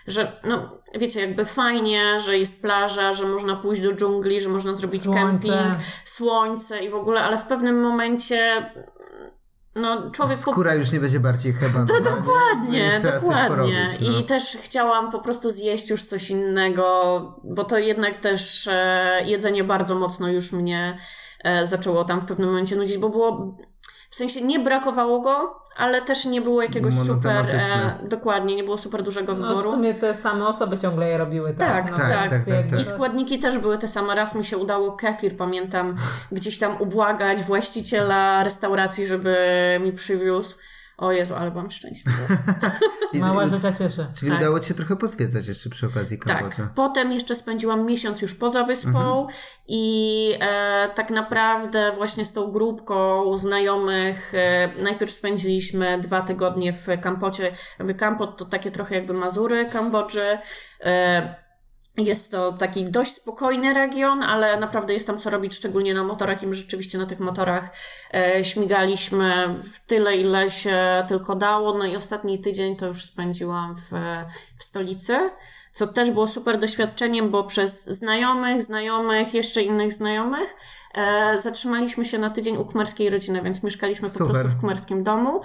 że no wiecie, jakby fajnie, że jest plaża, że można pójść do dżungli, że można zrobić Słońce. kemping, słońce i w ogóle, ale w pewnym momencie no człowiek Skóra już nie będzie bardziej hebanowa. to dokładnie, Jest trzeba coś dokładnie. porobić, no. I też chciałam po prostu zjeść już coś innego, bo to jednak też e, jedzenie bardzo mocno już mnie e, zaczęło tam w pewnym momencie nudzić, bo było. W sensie nie brakowało go, ale też nie było jakiegoś super. E, dokładnie, nie było super dużego No w wyboru. sumie te same osoby ciągle je robiły, tak? Tak, no, tak, tak, tak, tak. I składniki też były te same. Raz mi się udało kefir, pamiętam, gdzieś tam ubłagać właściciela restauracji, żeby mi przywiózł. O Jezu, ale byłam szczęśliwa. (laughs) Mała rzecz ciebie. Czyli Tak. udało Ci się trochę pozwiedzać jeszcze przy okazji Kambodży. Tak. Potem jeszcze spędziłam miesiąc już poza wyspą i e, tak naprawdę właśnie z tą grupką znajomych e, najpierw spędziliśmy dwa tygodnie w Kampocie. W Kampot to takie trochę jakby Mazury Kambodży. E, jest to taki dość spokojny region, ale naprawdę jest tam co robić, szczególnie na motorach i my rzeczywiście na tych motorach e, śmigaliśmy w tyle, ile się tylko dało. No i ostatni tydzień to już spędziłam w, w stolicy, co też było super doświadczeniem, bo przez znajomych, znajomych, jeszcze innych znajomych e, zatrzymaliśmy się na tydzień u kmerskiej rodziny, więc mieszkaliśmy po Super. prostu w kmerskim domu,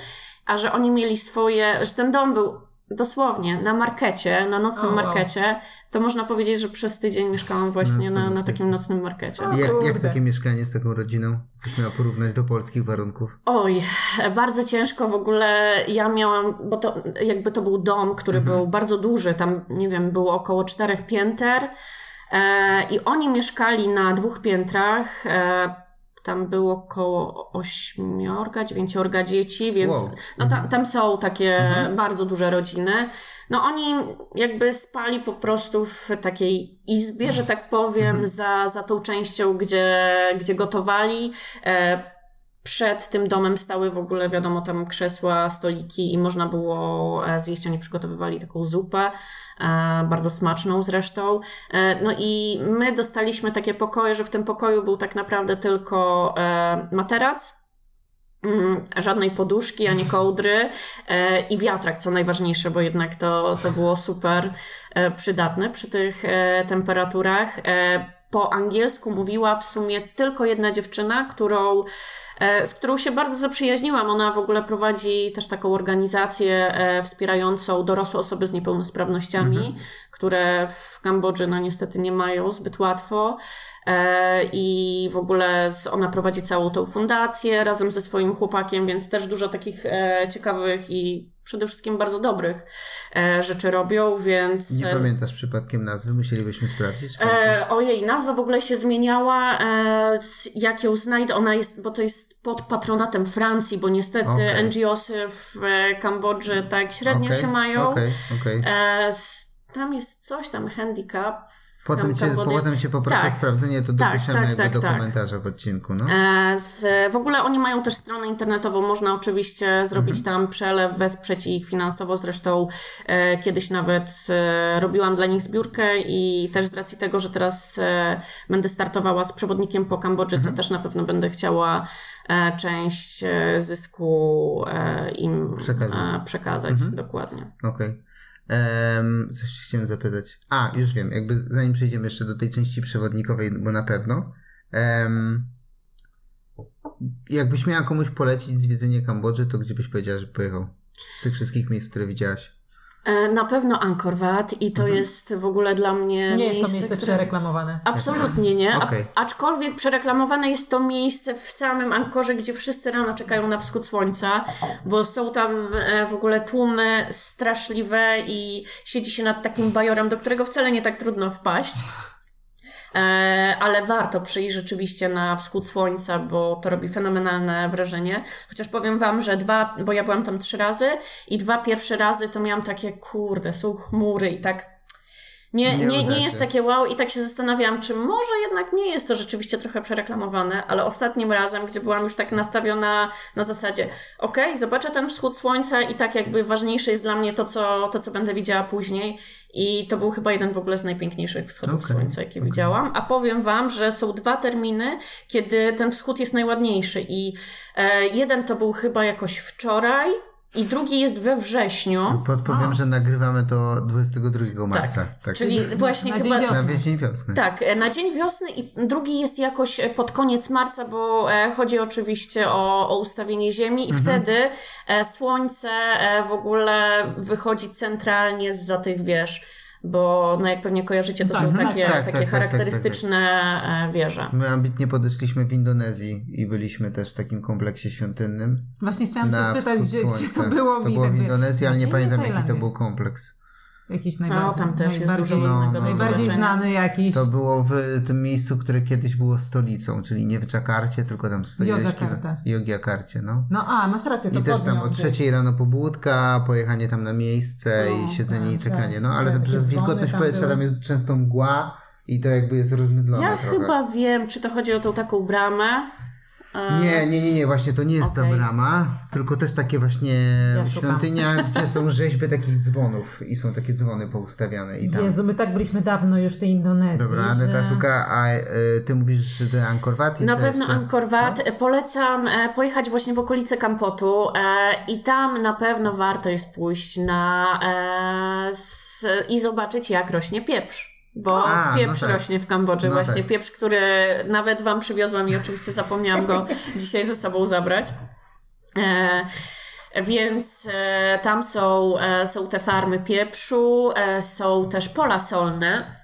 a że oni mieli swoje, że ten dom był dosłownie na markecie, na nocnym markecie, to można powiedzieć, że przez tydzień mieszkałam właśnie na, na takim nocnym markecie. O Jak, jak takie mieszkanie z taką rodziną? Byś miała porównać do polskich warunków. Oj, bardzo ciężko w ogóle. Ja miałam, bo to jakby to był dom, który był bardzo duży, tam nie wiem, było około czterech pięter. E, I oni mieszkali na dwóch piętrach. E, tam było około ośmiorga, dziewięciorga dzieci, więc Wow. no tam, tam są takie bardzo duże rodziny. No oni jakby spali po prostu w takiej izbie, że tak powiem, za, za tą częścią, gdzie, gdzie gotowali. E, przed tym domem stały w ogóle, wiadomo, tam krzesła, stoliki i można było e, zjeść. Oni przygotowywali taką zupę, e, bardzo smaczną zresztą. E, no i my dostaliśmy takie pokoje, że w tym pokoju był tak naprawdę tylko materac, Mm, żadnej poduszki, ani kołdry i wiatrak, co najważniejsze, bo jednak to, to było super przydatne przy tych temperaturach. Po angielsku mówiła w sumie tylko jedna dziewczyna, którą, e, z którą się bardzo zaprzyjaźniłam. Ona w ogóle prowadzi też taką organizację e, wspierającą dorosłe osoby z niepełnosprawnościami, które w Kambodży no niestety nie mają zbyt łatwo. E, I w ogóle ona prowadzi całą tą fundację razem ze swoim chłopakiem, więc też dużo takich e, ciekawych i przede wszystkim bardzo dobrych e, rzeczy robią, więc. Nie pamiętasz przypadkiem nazwy? Musielibyśmy sprawdzić. E, ojej, nazwa w ogóle się zmieniała. E, jak ją znajdę, ona jest, bo to jest pod patronatem Francji, bo niestety Okej. NGOsy w Kambodży tak średnio Okej, się mają. Okej, okej. E, tam jest coś tam, handicap. Potem, tam cię, potem cię poproszę Tak. o sprawdzenie, to Tak, dopiszemy tak, tak, do tak. komentarza w odcinku, no. E, z, w ogóle oni mają też stronę internetową, można oczywiście zrobić Mhm. tam przelew, wesprzeć ich finansowo. Zresztą e, kiedyś nawet e, robiłam dla nich zbiórkę i też z racji tego, że teraz e, będę startowała z przewodnikiem po Kambodży, Mhm. to też na pewno będę chciała e, część zysku im Przekazać. przekazać. Mhm. Dokładnie. Okej. Em, coś ci chciałem zapytać. A, już wiem, jakby zanim przejdziemy jeszcze do tej części przewodnikowej, bo na pewno. Em, jakbyś miała komuś polecić zwiedzenie Kambodży, to gdzie byś powiedziała, że pojechał? Z tych wszystkich miejsc, które widziałaś. E, na pewno Angkor Wat i to jest w ogóle dla mnie Nie jest to miejsce, miejsce które... przereklamowane. Absolutnie nie. A, Okej. aczkolwiek przereklamowane jest to miejsce w samym Ankorze, gdzie wszyscy rano czekają na wschód słońca, bo są tam e, w ogóle tłumy straszliwe i siedzi się nad takim bajorem, do którego wcale nie tak trudno wpaść. E, ale warto przyjść rzeczywiście na wschód słońca, bo to robi fenomenalne wrażenie. Chociaż powiem wam, że dwa, bo ja byłam tam trzy razy i dwa pierwsze razy to miałam takie, kurde, są chmury i tak nie, Nie nie, nie, jest takie wow. I tak się zastanawiałam, czy może jednak nie jest to rzeczywiście trochę przereklamowane, ale ostatnim razem, gdzie byłam już tak nastawiona na zasadzie, okej, zobaczę ten wschód słońca i tak jakby ważniejsze jest dla mnie to co, to, co będę widziała później i to był chyba jeden w ogóle z najpiękniejszych wschodów Okej, słońca, jakie widziałam, a powiem wam, że są dwa terminy, kiedy ten wschód jest najładniejszy. I e, jeden to był chyba jakoś wczoraj i drugi jest we wrześniu. Podpowiem, że nagrywamy to 22 marca. Tak. Czyli właśnie Na chyba... dzień Na dzień wiosny. Tak, e, na dzień wiosny i drugi jest jakoś e, pod koniec marca, bo e, chodzi oczywiście o, o ustawienie Ziemi i wtedy e, Słońce e, w ogóle wychodzi centralnie zza tych wież, bo no jak pewnie kojarzycie, to są tak, takie, tak, tak, takie tak, charakterystyczne e, wieże. My ambitnie podeszliśmy w Indonezji i byliśmy też w takim kompleksie świątynnym. Właśnie chciałam się na spytać, gdzie, gdzie to było. To było tak w Indonezji, ale nie pamiętam jaki to był kompleks. Jakiś No, najbardziej, tam też jest dużo no, innego no. najbardziej znany jakiś. To było w tym miejscu, które kiedyś było stolicą, czyli nie w Dżakarcie, tylko tam 110 Yogyakarta. Yogyakarcie, no. No a, masz rację, to I też tam o trzeciej rano pobudka, pojechanie tam na miejsce No, i siedzenie i tak, czekanie. tak. No ale Tak, przez wilgotność tam powietrza tam jest często mgła i to jakby jest rozmydlone Ja trochę. chyba wiem, czy to chodzi o tą taką bramę. E, Nie, nie, nie, nie, właśnie to nie jest ta Okej. brama, tylko też takie właśnie Ja szukam. świątynia, (laughs) gdzie są rzeźby takich dzwonów i są takie dzwony poustawiane i tam. Jezu, my tak byliśmy dawno już w tej Indonezji, Dobra, Aneta że... szuka, a y, ty mówisz, że to Angkor Wat Na pewno jeszcze? Angkor Wat. E, Polecam e, pojechać właśnie w okolice Kampotu e, i tam na pewno warto jest pójść na e, s, i zobaczyć jak rośnie pieprz. Bo A, no pieprz tak. rośnie w Kambodży, No właśnie tak. pieprz, który nawet Wam przywiozłam i oczywiście zapomniałam go (laughs) dzisiaj ze sobą zabrać. E, więc e, tam są, e, są te farmy pieprzu, e, są też pola solne.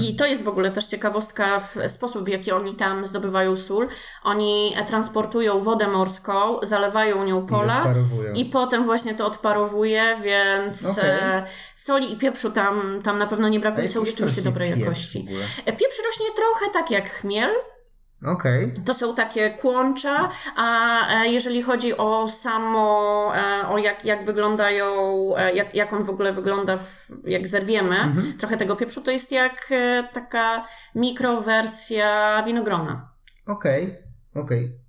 I to jest w ogóle też ciekawostka w sposób, w jaki oni tam zdobywają sól. Oni transportują wodę morską, zalewają nią pola odparowują. i potem właśnie to odparowuje, więc Okej. e, soli i pieprzu tam, tam na pewno nie brakuje. Są rzeczywiście dobrej jakości. E, Pieprz rośnie trochę tak jak chmiel, Okej. to są takie kłącza, a e, jeżeli chodzi o samo, e, o jak, jak wyglądają, e, jak, jak on w ogóle wygląda, w, jak zerwiemy trochę tego pieprzu, to jest jak taka mikrowersja winogrona. Okej, okej.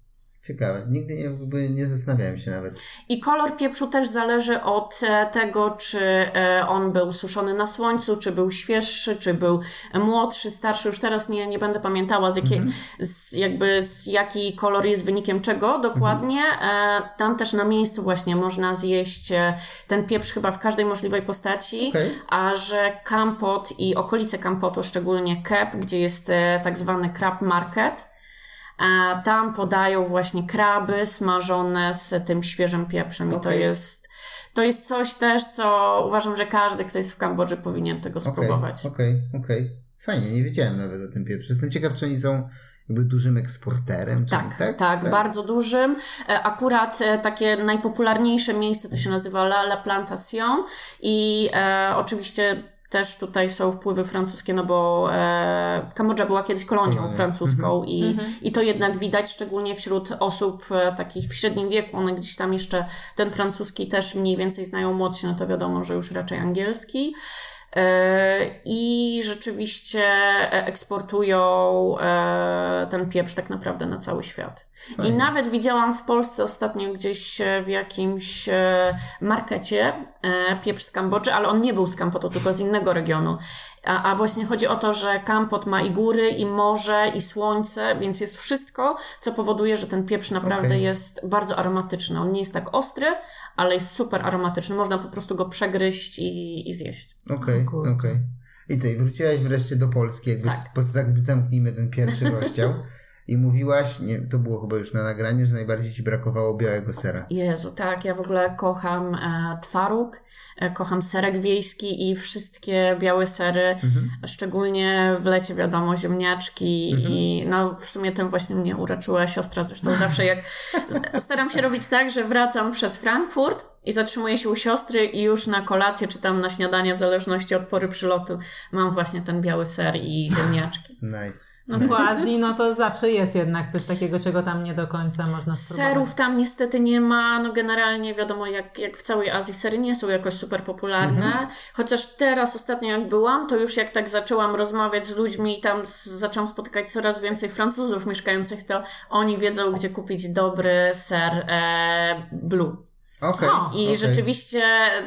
Ciekawe. Nigdy nie, nie zastanawiałem się nawet. I kolor pieprzu też zależy od e, tego, czy e, on był suszony na słońcu, czy był świeższy, czy był młodszy, starszy. Już teraz nie, nie będę pamiętała, z, jakiej, z, jakby z jaki kolor jest wynikiem czego dokładnie. E, Tam też na miejscu właśnie można zjeść ten pieprz chyba w każdej możliwej postaci. Okej. A że Kampot i okolice Kampotu, szczególnie Kep, gdzie jest tak zwany crab market, tam podają właśnie kraby smażone z tym świeżym pieprzem i to jest to jest coś też, co uważam, że każdy, kto jest w Kambodży powinien tego spróbować. Okej, okej. Fajnie, nie wiedziałem nawet o tym pieprzu. Jestem ciekaw, czy oni są jakby dużym eksporterem. Czyli, Tak, tak, bardzo dużym. E, Akurat e, takie najpopularniejsze miejsce to się nazywa La, La Plantation i e, oczywiście też tutaj są wpływy francuskie, no bo e, Kambodża była kiedyś kolonią Kolonia. francuską i, i to jednak widać, szczególnie wśród osób e, takich w średnim wieku, one gdzieś tam jeszcze ten francuski też mniej więcej znają młodsi, no to wiadomo, że już raczej angielski. E, I rzeczywiście eksportują e, ten pieprz tak naprawdę na cały świat. I nawet widziałam w Polsce ostatnio gdzieś e, w jakimś markecie pieprz z Kambodży, ale on nie był z Kampotu, tylko z innego regionu. A, a właśnie chodzi o to, że Kampot ma i góry, i morze, i słońce, więc jest wszystko, co powoduje, że ten pieprz naprawdę Okej. jest bardzo aromatyczny. On nie jest tak ostry, ale jest super aromatyczny. Można po prostu go przegryźć i, i zjeść. Okej, O kurczę. okej. I ty, wróciłaś wreszcie do Polski, jakby Tak. tak. zamknijmy ten pierwszy rozdział. (laughs) I mówiłaś, nie, to było chyba już na nagraniu, że najbardziej ci brakowało białego sera. Jezu, tak, ja w ogóle kocham e, twaróg, e, kocham serek wiejski i wszystkie białe sery, szczególnie w lecie wiadomo, ziemniaczki i no w sumie tym właśnie mnie uraczyła siostra, zresztą zawsze jak (laughs) staram się robić tak, że wracam przez Frankfurt i zatrzymuję się u siostry i już na kolację czy tam na śniadanie, w zależności od pory przylotu, mam właśnie ten biały ser i ziemniaczki. (laughs) Nice. No w Azji, no to zawsze jest jednak coś takiego, czego tam nie do końca można spróbować. Serów tam niestety nie ma. No generalnie wiadomo, jak, jak w całej Azji sery nie są jakoś super popularne. Chociaż teraz ostatnio jak byłam, to już jak tak zaczęłam rozmawiać z ludźmi i tam z, zaczęłam spotykać coraz więcej Francuzów mieszkających, to oni wiedzą, gdzie kupić dobry ser e, blue. Okej. O, I okej. rzeczywiście,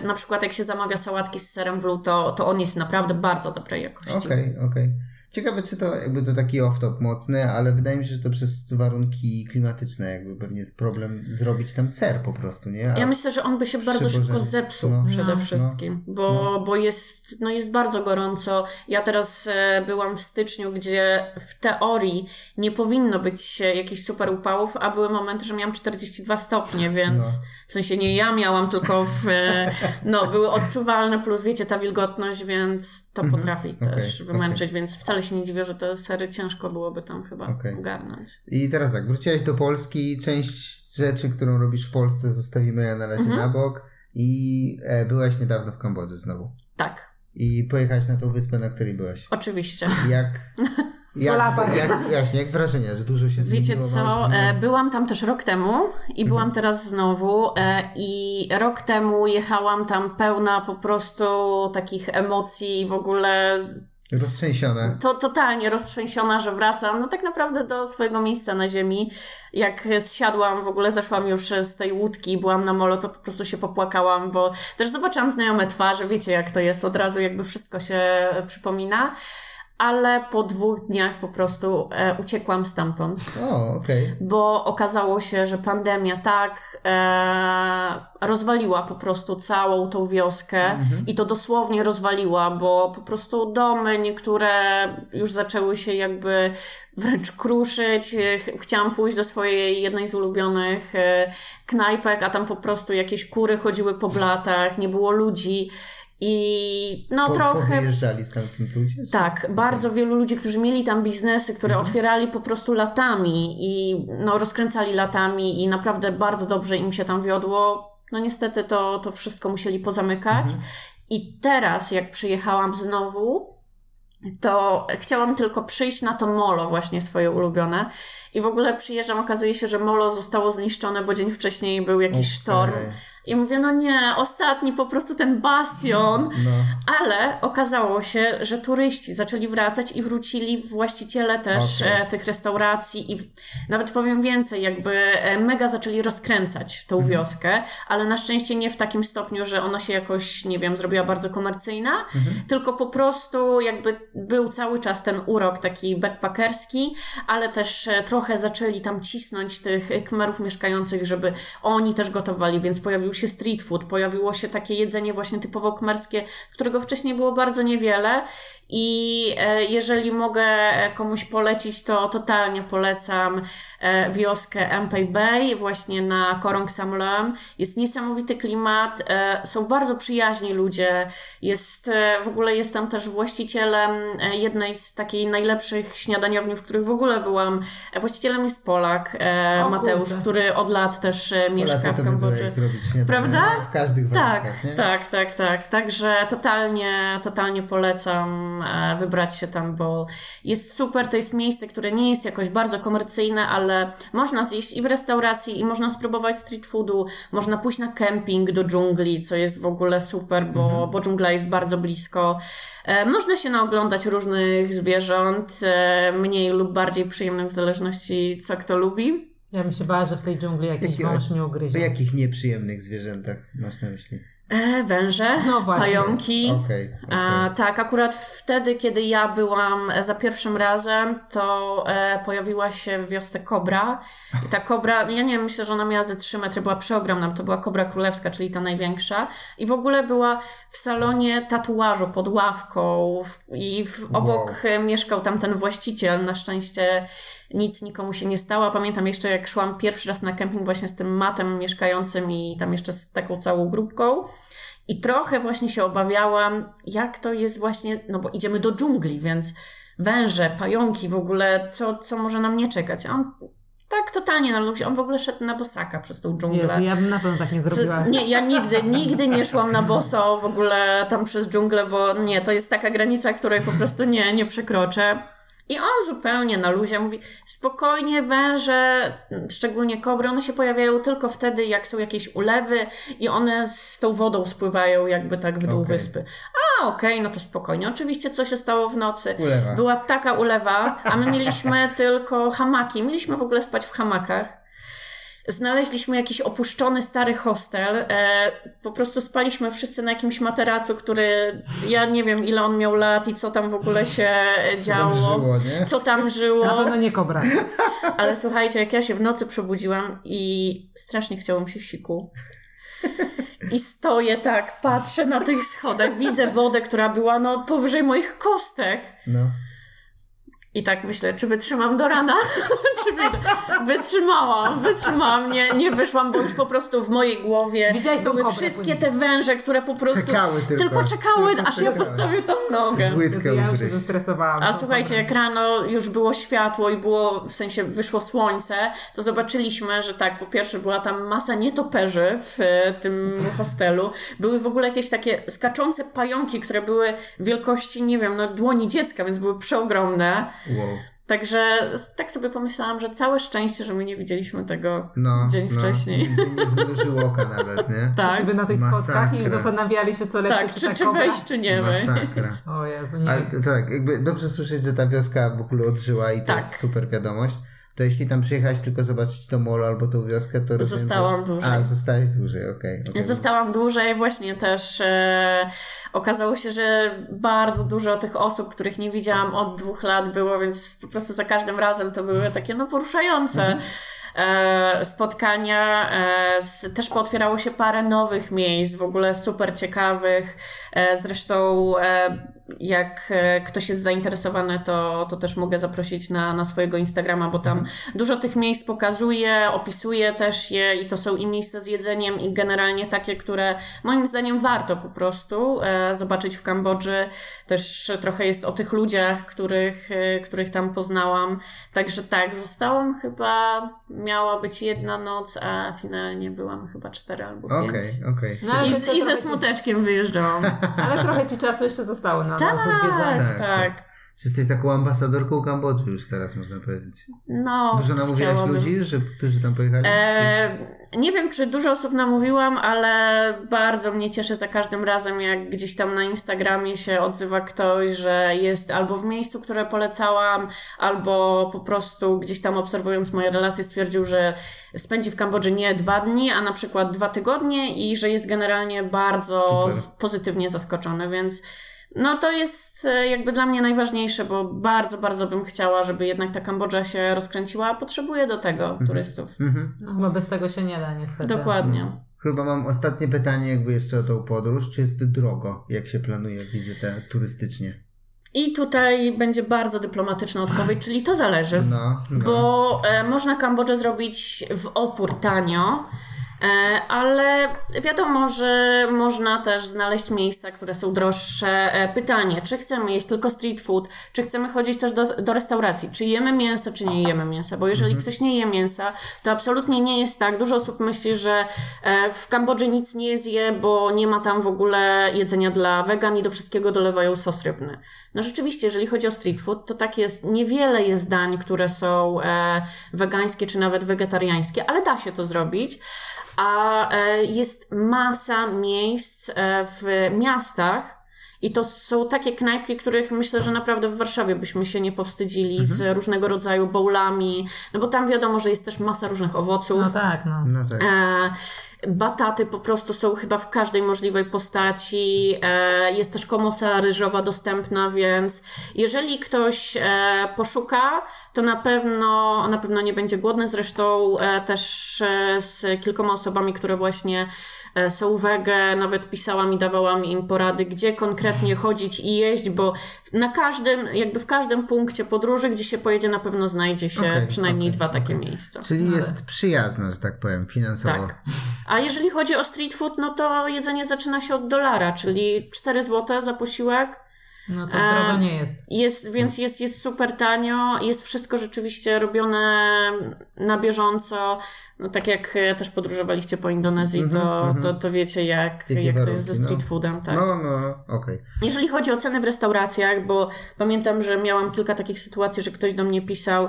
na przykład jak się zamawia sałatki z serem blue, to, to on jest naprawdę bardzo dobrej jakości. Okej, okej. Ciekawe, czy to jakby to taki off-top mocny, ale wydaje mi się, że to przez warunki klimatyczne jakby pewnie jest problem zrobić tam ser po prostu, nie? A Ja myślę, że on by się bardzo szybko zepsuł No. przede No. wszystkim, bo, bo jest, no jest bardzo gorąco. Ja teraz e, byłam w styczniu, gdzie w teorii nie powinno być jakichś super upałów, a były momenty, że miałam 42 stopnie, więc No. W sensie nie ja miałam, tylko w, e, no, były odczuwalne, plus wiecie, ta wilgotność, więc to potrafi też Mhm. wymęczyć, więc wcale się nie dziwię, że te sery ciężko byłoby tam chyba Okej. ogarnąć. I teraz tak, wróciłaś do Polski, część rzeczy, którą robisz w Polsce zostawimy na razie Mhm. na bok i e, byłaś niedawno w Kambodży znowu. Tak, I pojechałaś na tą wyspę, na której byłaś. oczywiście. Jak... (laughs) Jak, jak, właśnie, jak wrażenia, że dużo się zmieniło? Wiecie co, e, byłam tam też rok temu i byłam teraz znowu e, i rok temu jechałam tam pełna po prostu takich emocji w ogóle Roztrzęsione. to totalnie roztrzęsiona, że wracam no tak naprawdę do swojego miejsca na ziemi. Jak zsiadłam, w ogóle zeszłam już z tej łódki, byłam na molo, to po prostu się popłakałam, bo też zobaczyłam znajome twarze, wiecie jak to jest, od razu jakby wszystko się przypomina. Ale po dwóch dniach po prostu e, uciekłam stamtąd O, okej. bo okazało się, że pandemia tak e, rozwaliła po prostu całą tą wioskę i to dosłownie rozwaliła, bo po prostu domy niektóre już zaczęły się jakby wręcz kruszyć. Ch- Chciałam pójść do swojej jednej z ulubionych e, knajpek, a tam po prostu jakieś kury chodziły po blatach, nie było ludzi. I no Po, trochę. Wyjeżdżali stamtąd ludzie? Tak, bardzo wielu ludzi, którzy mieli tam biznesy, które otwierali po prostu latami i no, rozkręcali latami i naprawdę bardzo dobrze im się tam wiodło. No niestety to, to wszystko musieli pozamykać. I teraz, jak przyjechałam znowu, to chciałam tylko przyjść na to molo właśnie swoje ulubione. I w ogóle przyjeżdżam, okazuje się, że molo zostało zniszczone, bo dzień wcześniej był jakiś Okej. sztorm. I mówię, no nie, ostatni po prostu ten bastion. No. Ale okazało się, że turyści zaczęli wracać i wrócili właściciele też Okej. e, tych restauracji i w, nawet powiem więcej, jakby e, mega zaczęli rozkręcać tą Mhm. wioskę, ale na szczęście nie w takim stopniu, że ona się jakoś, nie wiem, zrobiła bardzo komercyjna, Mhm. tylko po prostu jakby był cały czas ten urok taki backpackerski, ale też e, trochę zaczęli tam cisnąć tych kmerów mieszkających, żeby oni też gotowali, więc pojawił się street food, pojawiło się takie jedzenie właśnie typowo kmerskie, którego wcześniej było bardzo niewiele i e, jeżeli mogę e, komuś polecić, to totalnie polecam e, wioskę Empey Bay właśnie na Korong Samlem. Jest niesamowity klimat, są bardzo przyjaźni ludzie, jest w ogóle jestem też właścicielem jednej z takiej najlepszych śniadaniowni, w których w ogóle byłam. Właścicielem jest Polak, O Mateusz, kurde. który od lat też mieszka Polacy w Kambodży. Śniadanie Prawda? W każdych Tak, warunkach, nie? tak, tak, tak. Także totalnie, totalnie polecam e, wybrać się tam, bo jest super. To jest miejsce, które nie jest jakoś bardzo komercyjne, ale można zjeść i w restauracji, i można spróbować street foodu, można pójść na kemping do dżungli, co jest w ogóle super, bo, Mhm. bo dżungla jest bardzo blisko. E, można się naoglądać różnych zwierząt, e, mniej lub bardziej przyjemnych, w zależności co kto lubi. Ja bym się bała, że w tej dżungli jakiś Jakie- wąż mnie O ugryzie. jakich nieprzyjemnych zwierzętach masz na myśli? E, węże, No pająki. Okej, A, okej. tak, akurat wtedy, kiedy ja byłam e, za pierwszym razem, to e, pojawiła się w wiosce kobra. I ta kobra, ja nie wiem, myślę, że ona miała ze 3 metry, była przeogromna, bo to była kobra królewska, czyli ta największa. I w ogóle była w salonie tatuażu pod ławką w, i w, obok Wow. e, mieszkał tam ten właściciel. Na szczęście nic nikomu się nie stało. Pamiętam jeszcze, jak szłam pierwszy raz na kemping właśnie z tym matem mieszkającym i tam jeszcze z taką całą grupką. I trochę właśnie się obawiałam, jak to jest właśnie, no bo idziemy do dżungli, więc węże, pająki w ogóle, co, co może nam nie czekać. A on tak totalnie na luzie, on w ogóle szedł na bosaka przez tą dżunglę. Jezu, ja bym na pewno tak nie zrobiła. Nie, ja nigdy, nigdy nie szłam na boso w ogóle tam przez dżunglę, bo nie, to jest taka granica, której po prostu nie, nie przekroczę. I on zupełnie na luzie mówi, spokojnie węże, szczególnie kobry, one się pojawiają tylko wtedy, jak są jakieś ulewy i one z tą wodą spływają jakby tak w dół Okej. wyspy. A, okej, no to spokojnie. Oczywiście, co się stało w nocy? Ulewa. Była taka ulewa, a my mieliśmy (laughs) tylko hamaki. Mieliśmy w ogóle spać w hamakach. Znaleźliśmy jakiś opuszczony stary hostel. E, po prostu spaliśmy wszyscy na jakimś materacu, który ja nie wiem ile on miał lat i co tam w ogóle się działo. żyło, nie? Co tam żyło. Na pewno nie kobra. (laughs) Ale słuchajcie, jak ja się w nocy przebudziłam i strasznie chciało mi się siku. I stoję tak, patrzę na tych schodach, widzę wodę, która była no powyżej moich kostek. No. I tak myślę, czy wytrzymam do rana? (laughs) czy wy... wytrzymałam, wytrzymałam, nie, nie wyszłam, bo już po prostu w mojej głowie Widziałaś tą były wszystkie te węże, które po prostu Czekały tylko. czekały, Tylko aż ja czekały. postawię tam nogę. Jezu, ja już się zestresowałam. A tą słuchajcie, jak rano już było światło i było, w sensie wyszło słońce, to zobaczyliśmy, że tak, po pierwsze była tam masa nietoperzy w e, tym (laughs) hostelu. Były w ogóle jakieś takie skaczące pająki, które były wielkości, nie wiem, no dłoni dziecka, więc były przeogromne. Wow. Także tak sobie pomyślałam, że całe szczęście, że my nie widzieliśmy tego No, dzień no. wcześniej. Nie zmrużył oka nawet, nie? Tak, Wszyscy by na tych Masakra. schodkach i zastanawiali się, co lepsze, tak, czy, czy, czy wejść, czy nie wejść. Masakra. O Jezu, nie. Ale tak, jakby dobrze słyszeć, że ta wioska w ogóle odżyła i to Tak. jest super wiadomość. To jeśli tam przyjechałaś tylko zobaczyć to molo albo tą wioskę, to rozumiem, Zostałam że... dłużej. A, zostałaś dłużej, okej. okej. Zostałam dłużej, właśnie też e, okazało się, że bardzo dużo tych osób, których nie widziałam od dwóch lat było, więc po prostu za każdym razem to były takie no poruszające. E, spotkania, e, też pootwierało się parę nowych miejsc, w ogóle super ciekawych. E, zresztą jak e, ktoś jest zainteresowany, to, to też mogę zaprosić na, na swojego Instagrama, bo tam Mhm. dużo tych miejsc pokazuję, opisuję też je i to są i miejsca z jedzeniem i generalnie takie, które moim zdaniem warto po prostu e, zobaczyć w Kambodży. Też trochę jest o tych ludziach, których, e, których tam poznałam. Także tak, zostałam chyba, miała być jedna noc, a finalnie byłam chyba cztery albo pięć. Okej, okej. No, ale I, I ze smuteczkiem wyjeżdżałam. (laughs) Ale trochę ci czasu jeszcze zostało na tak, nasze zwiedzanie. Tak, tak. Czy Jesteś taką ambasadorką Kambodży już teraz, można powiedzieć. No, Dużo namówiłaś chciałabym. ludzi, że, którzy tam pojechali? E, nie wiem, czy dużo osób namówiłam, ale bardzo mnie cieszy za każdym razem, jak gdzieś tam na Instagramie się odzywa ktoś, że jest albo w miejscu, które polecałam, albo po prostu gdzieś tam obserwując moje relacje stwierdził, że spędzi w Kambodży nie dwa dni, a na przykład dwa tygodnie i że jest generalnie bardzo Super. pozytywnie zaskoczony, więc no to jest e, jakby dla mnie najważniejsze, bo bardzo, bardzo bym chciała, żeby jednak ta Kambodża się rozkręciła, a potrzebuję do tego turystów. Mhm. No, chyba bez tego się nie da, niestety. Dokładnie. Chyba mam ostatnie pytanie, jakby jeszcze o tą podróż. Czy jest drogo, jak się planuje wizytę turystycznie? I tutaj będzie bardzo dyplomatyczna odpowiedź, czyli to zależy. No, no. Bo e, można Kambodżę zrobić w opór tanio, ale wiadomo, że można też znaleźć miejsca, które są droższe. E, pytanie, czy chcemy jeść tylko street food, czy chcemy chodzić też do, do restauracji, czy jemy mięso, czy nie jemy mięsa, bo jeżeli ktoś nie je mięsa, to absolutnie nie jest tak. Dużo osób myśli, że e, w Kambodży nic nie zje, bo nie ma tam w ogóle jedzenia dla wegan i do wszystkiego dolewają sos rybny. No rzeczywiście, jeżeli chodzi o street food, to tak jest, niewiele jest dań, które są e, wegańskie czy nawet wegetariańskie, ale da się to zrobić. A e, jest masa miejsc e, w miastach, i to są takie knajpki, których myślę, że naprawdę w Warszawie byśmy się nie powstydzili z różnego rodzaju bowlami, no bo tam wiadomo, że jest też masa różnych owoców. No tak, no. No tak. E, bataty po prostu są chyba w każdej możliwej postaci. E, jest też komosa ryżowa dostępna, więc jeżeli ktoś e, poszuka, to na pewno, na pewno nie będzie głodny. Zresztą e, też z kilkoma osobami, które właśnie są wege, nawet pisałam i dawałam im porady, gdzie konkretnie chodzić i jeść, bo na każdym, jakby w każdym punkcie podróży, gdzie się pojedzie, na pewno znajdzie się Okej, przynajmniej okej, dwa takie okej. miejsca. Czyli jest przyjazna, że tak powiem, finansowo. Tak. A jeżeli chodzi o street food, no to jedzenie zaczyna się od dolara, czyli 4 zł za posiłek. No to drogo nie jest. Jest, więc jest, jest super tanio, jest wszystko rzeczywiście robione na bieżąco. No tak jak e, też podróżowaliście po Indonezji, to, to, to wiecie jak, jak to jest ze warunki, street no. foodem. Tak. No, no, okej. Jeżeli chodzi o ceny w restauracjach, bo pamiętam, że miałam kilka takich sytuacji, że ktoś do mnie pisał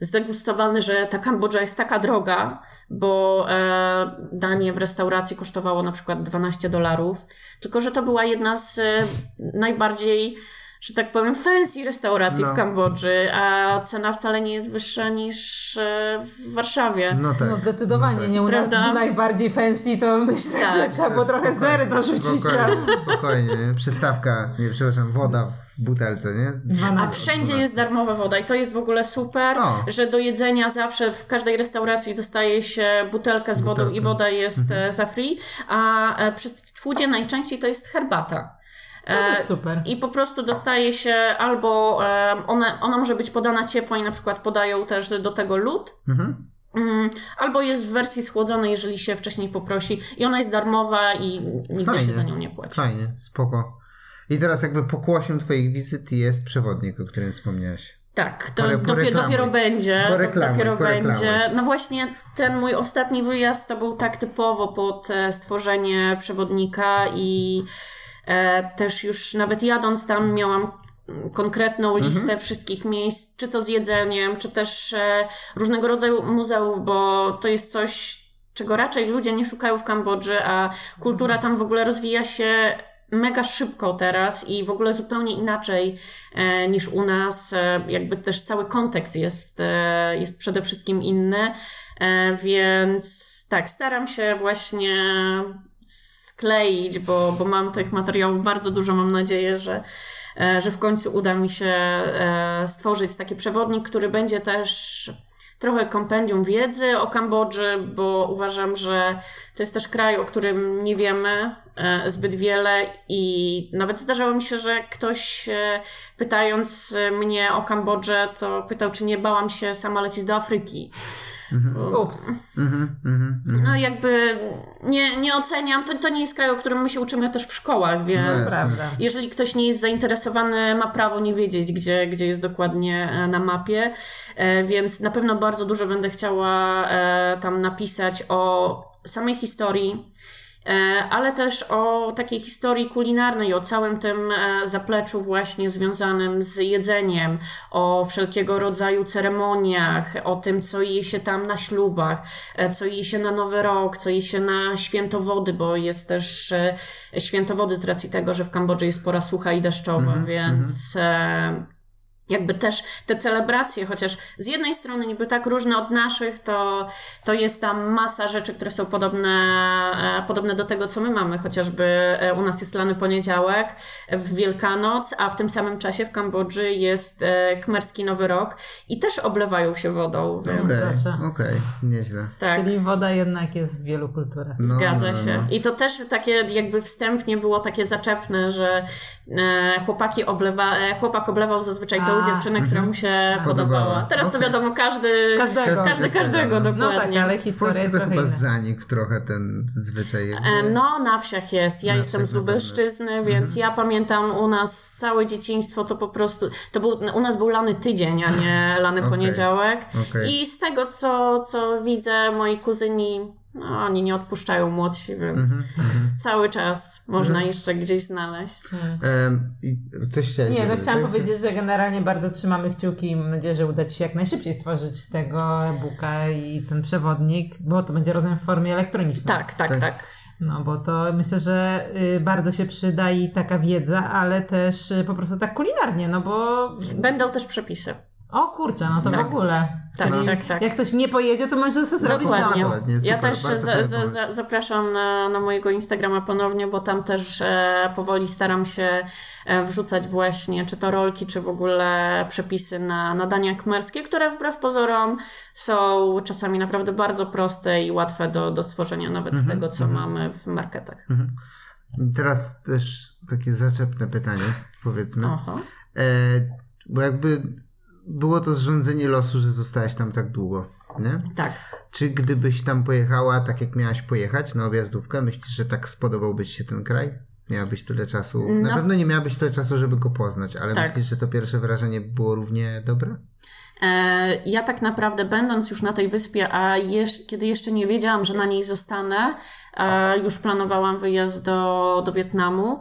zdegustowany, że ta Kambodża jest taka droga, bo e, danie w restauracji kosztowało na przykład 12 dolarów, tylko że to była jedna z e, najbardziej że tak powiem, fancy restauracji No. w Kambodży, a cena wcale nie jest wyższa niż e, w Warszawie. No tak. No zdecydowanie, nie u Prawda? nas najbardziej fancy, to myślę, Tak. że trzeba było trochę zery dorzucić tam. Spokojnie, spokojnie, nie? Przystawka, nie, przepraszam, woda w butelce, nie? A 12. wszędzie jest darmowa woda i to jest w ogóle super, O. że do jedzenia zawsze w każdej restauracji dostaje się butelkę z wodą i woda jest e, za free, a e, przy street foodzie najczęściej to jest herbata. To jest super. I po prostu dostaje się albo e, ona, ona może być podana ciepła i na przykład podają też do tego lód, Mhm. Mm, albo jest w wersji schłodzonej, jeżeli się wcześniej poprosi i ona jest darmowa i nigdy Fajnie. się za nią nie płaci. Fajnie, spoko. I teraz jakby pokłosiem twoich wizyt jest przewodnik, o którym wspomniałaś. Tak, to dopiero, dopiero będzie. Poreklamuj, dopiero będzie. No właśnie, ten mój ostatni wyjazd to był tak typowo pod e, stworzenie przewodnika i e, też już nawet jadąc tam miałam konkretną listę wszystkich miejsc, czy to z jedzeniem, czy też e, różnego rodzaju muzeów, bo to jest coś, czego raczej ludzie nie szukają w Kambodży, a kultura tam w ogóle rozwija się mega szybko teraz i w ogóle zupełnie inaczej e, niż u nas. E, jakby też cały kontekst jest, e, jest przede wszystkim inny. E, więc tak, staram się właśnie skleić, bo, bo mam tych materiałów bardzo dużo. Mam nadzieję, że, e, że w końcu uda mi się e, stworzyć taki przewodnik, który będzie też trochę kompendium wiedzy o Kambodży, bo uważam, że to jest też kraj, o którym nie wiemy zbyt wiele i nawet zdarzało mi się, że ktoś e, pytając mnie o Kambodżę, to pytał, czy nie bałam się sama lecieć do Afryki. Ups. No jakby nie, nie oceniam, to, to nie jest kraj, o którym my się uczymy też w szkołach, więc No, jeżeli ktoś nie jest zainteresowany, ma prawo nie wiedzieć, gdzie, gdzie jest dokładnie e, na mapie, E, więc na pewno bardzo dużo będę chciała e, tam napisać o samej historii, e, ale też o takiej historii kulinarnej, o całym tym e, zapleczu właśnie związanym z jedzeniem, o wszelkiego rodzaju ceremoniach, o tym, co je się tam na ślubach, e, co je się na Nowy Rok, co je się na świętowody, bo jest też e, świętowody z racji tego, że w Kambodży jest pora sucha i deszczowa, więc e, jakby też te celebracje, chociaż z jednej strony niby tak różne od naszych, to, to jest tam masa rzeczy, które są podobne, e, podobne do tego, co my mamy, chociażby e, u nas jest lany poniedziałek, w Wielkanoc, a w tym samym czasie w Kambodży jest e, Khmerski Nowy Rok i też oblewają się wodą, więc Okej, Proszę. okej, nieźle. tak. Czyli woda jednak jest w wielu kulturach. No, Zgadza no, no, się. no. I to też takie jakby wstępnie było takie zaczepne, że chłopaki oblewa, chłopak oblewał zazwyczaj tą A, dziewczynę, która mu się podobała. Podobała. Teraz to wiadomo, każdy, Każdego. każdy każdego, No No tak, dokładnie. ale historia jest to trochę chyba inna. zanikł trochę ten zwyczaj. jakby. No, na wsiach jest. Ja Na jestem z Lubelszczyzny, więc ja pamiętam u nas całe dzieciństwo to po prostu, to był, u nas był lany tydzień, a nie lany poniedziałek. I z tego, co, co widzę, moi kuzyni, no, oni nie odpuszczają młodsi, więc Mhm, cały czas można jeszcze gdzieś znaleźć. Em, i coś chciałeś Nie, no powiedzieć, chciałam powiedzieć, że generalnie bardzo trzymamy kciuki i mam nadzieję, że uda Ci się jak najszybciej stworzyć tego e-booka i ten przewodnik, bo to będzie rozumiem w formie elektronicznej. Tak, tak, Tak. tak. No bo to myślę, że y, bardzo się przyda i taka wiedza, ale też y, po prostu tak kulinarnie, no bo Będą też przepisy. O kurczę, no to Tak. w ogóle. Tak, Czyli tak, tak. Jak ktoś nie pojedzie, to może sobie zrobić Dokładnie. Ja też za, za, za, zapraszam na, na mojego Instagrama ponownie, bo tam też e, powoli staram się e, wrzucać właśnie czy to rolki, czy w ogóle przepisy na, na dania kmerskie, które wbrew pozorom są czasami naprawdę bardzo proste i łatwe do, do stworzenia nawet Mhm, z tego, co mamy w marketach. Teraz też takie zaczepne pytanie, powiedzmy. Oho. E, bo jakby było to zrządzenie losu, że zostałaś tam tak długo, nie? Tak. Czy gdybyś tam pojechała tak, jak miałaś pojechać na objazdówkę, myślisz, że tak spodobałbyś się ten kraj? Miałabyś tyle czasu. Na No. pewno nie miałabyś tyle czasu, żeby go poznać, ale Tak. myślisz, że to pierwsze wrażenie było równie dobre? E, Ja tak naprawdę będąc już na tej wyspie, a jeż, kiedy jeszcze nie wiedziałam, że na niej zostanę, e, już planowałam wyjazd do, do Wietnamu,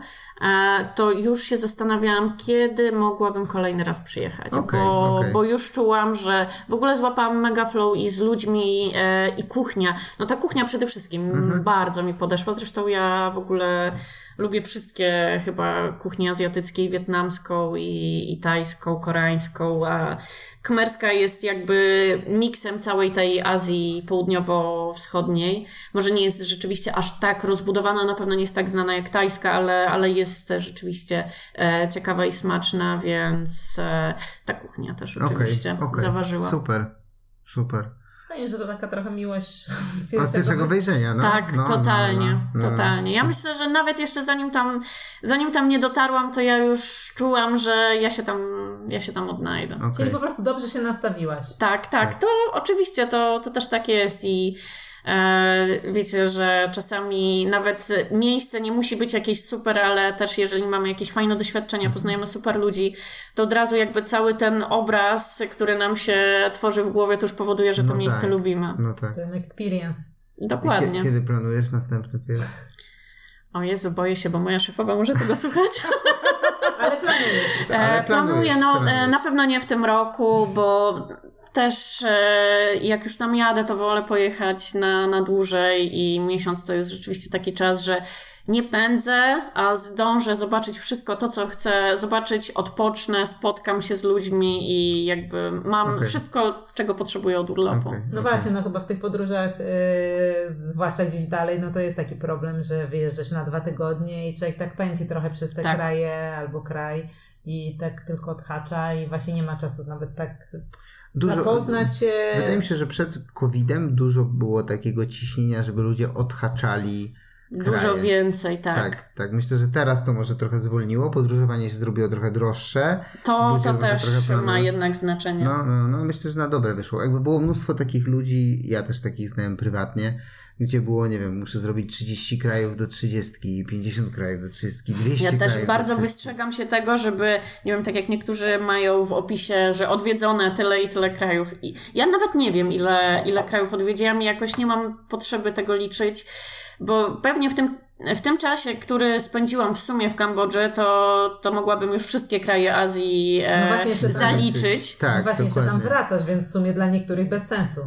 to już się zastanawiałam, kiedy mogłabym kolejny raz przyjechać, Okej, bo, okej. bo już czułam, że w ogóle złapałam mega flow i z ludźmi e, i kuchnia. No ta kuchnia przede wszystkim bardzo mi podeszła, zresztą ja w ogóle lubię wszystkie chyba kuchnie azjatyckie, i wietnamską i, i tajską, koreańską, a Khmerska jest jakby miksem całej tej Azji południowo-wschodniej. Może nie jest rzeczywiście aż tak rozbudowana, na pewno nie jest tak znana jak tajska, ale, ale jest rzeczywiście e, ciekawa i smaczna, więc e, ta kuchnia też oczywiście okej. zaważyła. Super, super. Fajnie, że to taka trochę miłość (laughs) Od pierwszego wejrzenia, no. tak, no, no, totalnie, no, no. totalnie. Ja myślę, że nawet jeszcze zanim tam, zanim tam nie dotarłam, to ja już czułam, że ja się tam, ja się tam odnajdę. Okej. Czyli po prostu dobrze się nastawiłaś. Tak, tak, to oczywiście to, to też tak jest i wiecie, że czasami nawet miejsce nie musi być jakieś super, ale też jeżeli mamy jakieś fajne doświadczenia, poznajemy super ludzi, to od razu jakby cały ten obraz, który nam się tworzy w głowie, to już powoduje, że to No miejsce tak. lubimy. No tak. Ten experience. Dokładnie. Kiedy, kiedy planujesz następny wyjazd? O Jezu, boję się, bo moja szefowa może tego (laughs) słuchać. Ale. E, Ale planuję, planujesz, no e, planujesz. na pewno nie w tym roku, bo też e, jak już tam jadę, to wolę pojechać na, na dłużej i miesiąc to jest rzeczywiście taki czas, że nie pędzę, a zdążę zobaczyć wszystko to, co chcę zobaczyć, odpocznę, spotkam się z ludźmi i jakby mam Okej. wszystko, czego potrzebuję od urlopu. Okej, No okej. właśnie, no chyba w tych podróżach, yy, zwłaszcza gdzieś dalej, no to jest taki problem, że wyjeżdżasz na dwa tygodnie i człowiek tak pędzi trochę przez te Tak. kraje albo kraj i tak tylko odhacza i właśnie nie ma czasu nawet tak Dużo- zapoznać się. Wydaje mi się, że przed COVID-em dużo było takiego ciśnienia, żeby ludzie odhaczali Dużo kraje. więcej, tak. Tak, tak. Myślę, że teraz to może trochę zwolniło. Podróżowanie się zrobiło trochę droższe. To, Ludzie to też planują. ma jednak znaczenie. No, no, no, myślę, że na dobre wyszło. Jakby było mnóstwo takich ludzi, ja też takich znałem prywatnie, gdzie było, nie wiem, muszę zrobić 30 krajów do 30, 50 krajów do 30, 200 Ja krajów też do bardzo 30. wystrzegam się tego, żeby, nie wiem, tak jak niektórzy mają w opisie, że odwiedzone tyle i tyle krajów. I ja nawet nie wiem, ile, ile krajów odwiedziłam i jakoś nie mam potrzeby tego liczyć, bo pewnie w tym, w tym czasie, który spędziłam w sumie w Kambodży, to, to mogłabym już wszystkie kraje Azji e, No właśnie, jeszcze tam- zaliczyć. Tak, no właśnie, jeszcze dokładnie. tam wracasz, więc w sumie dla niektórych bez sensu.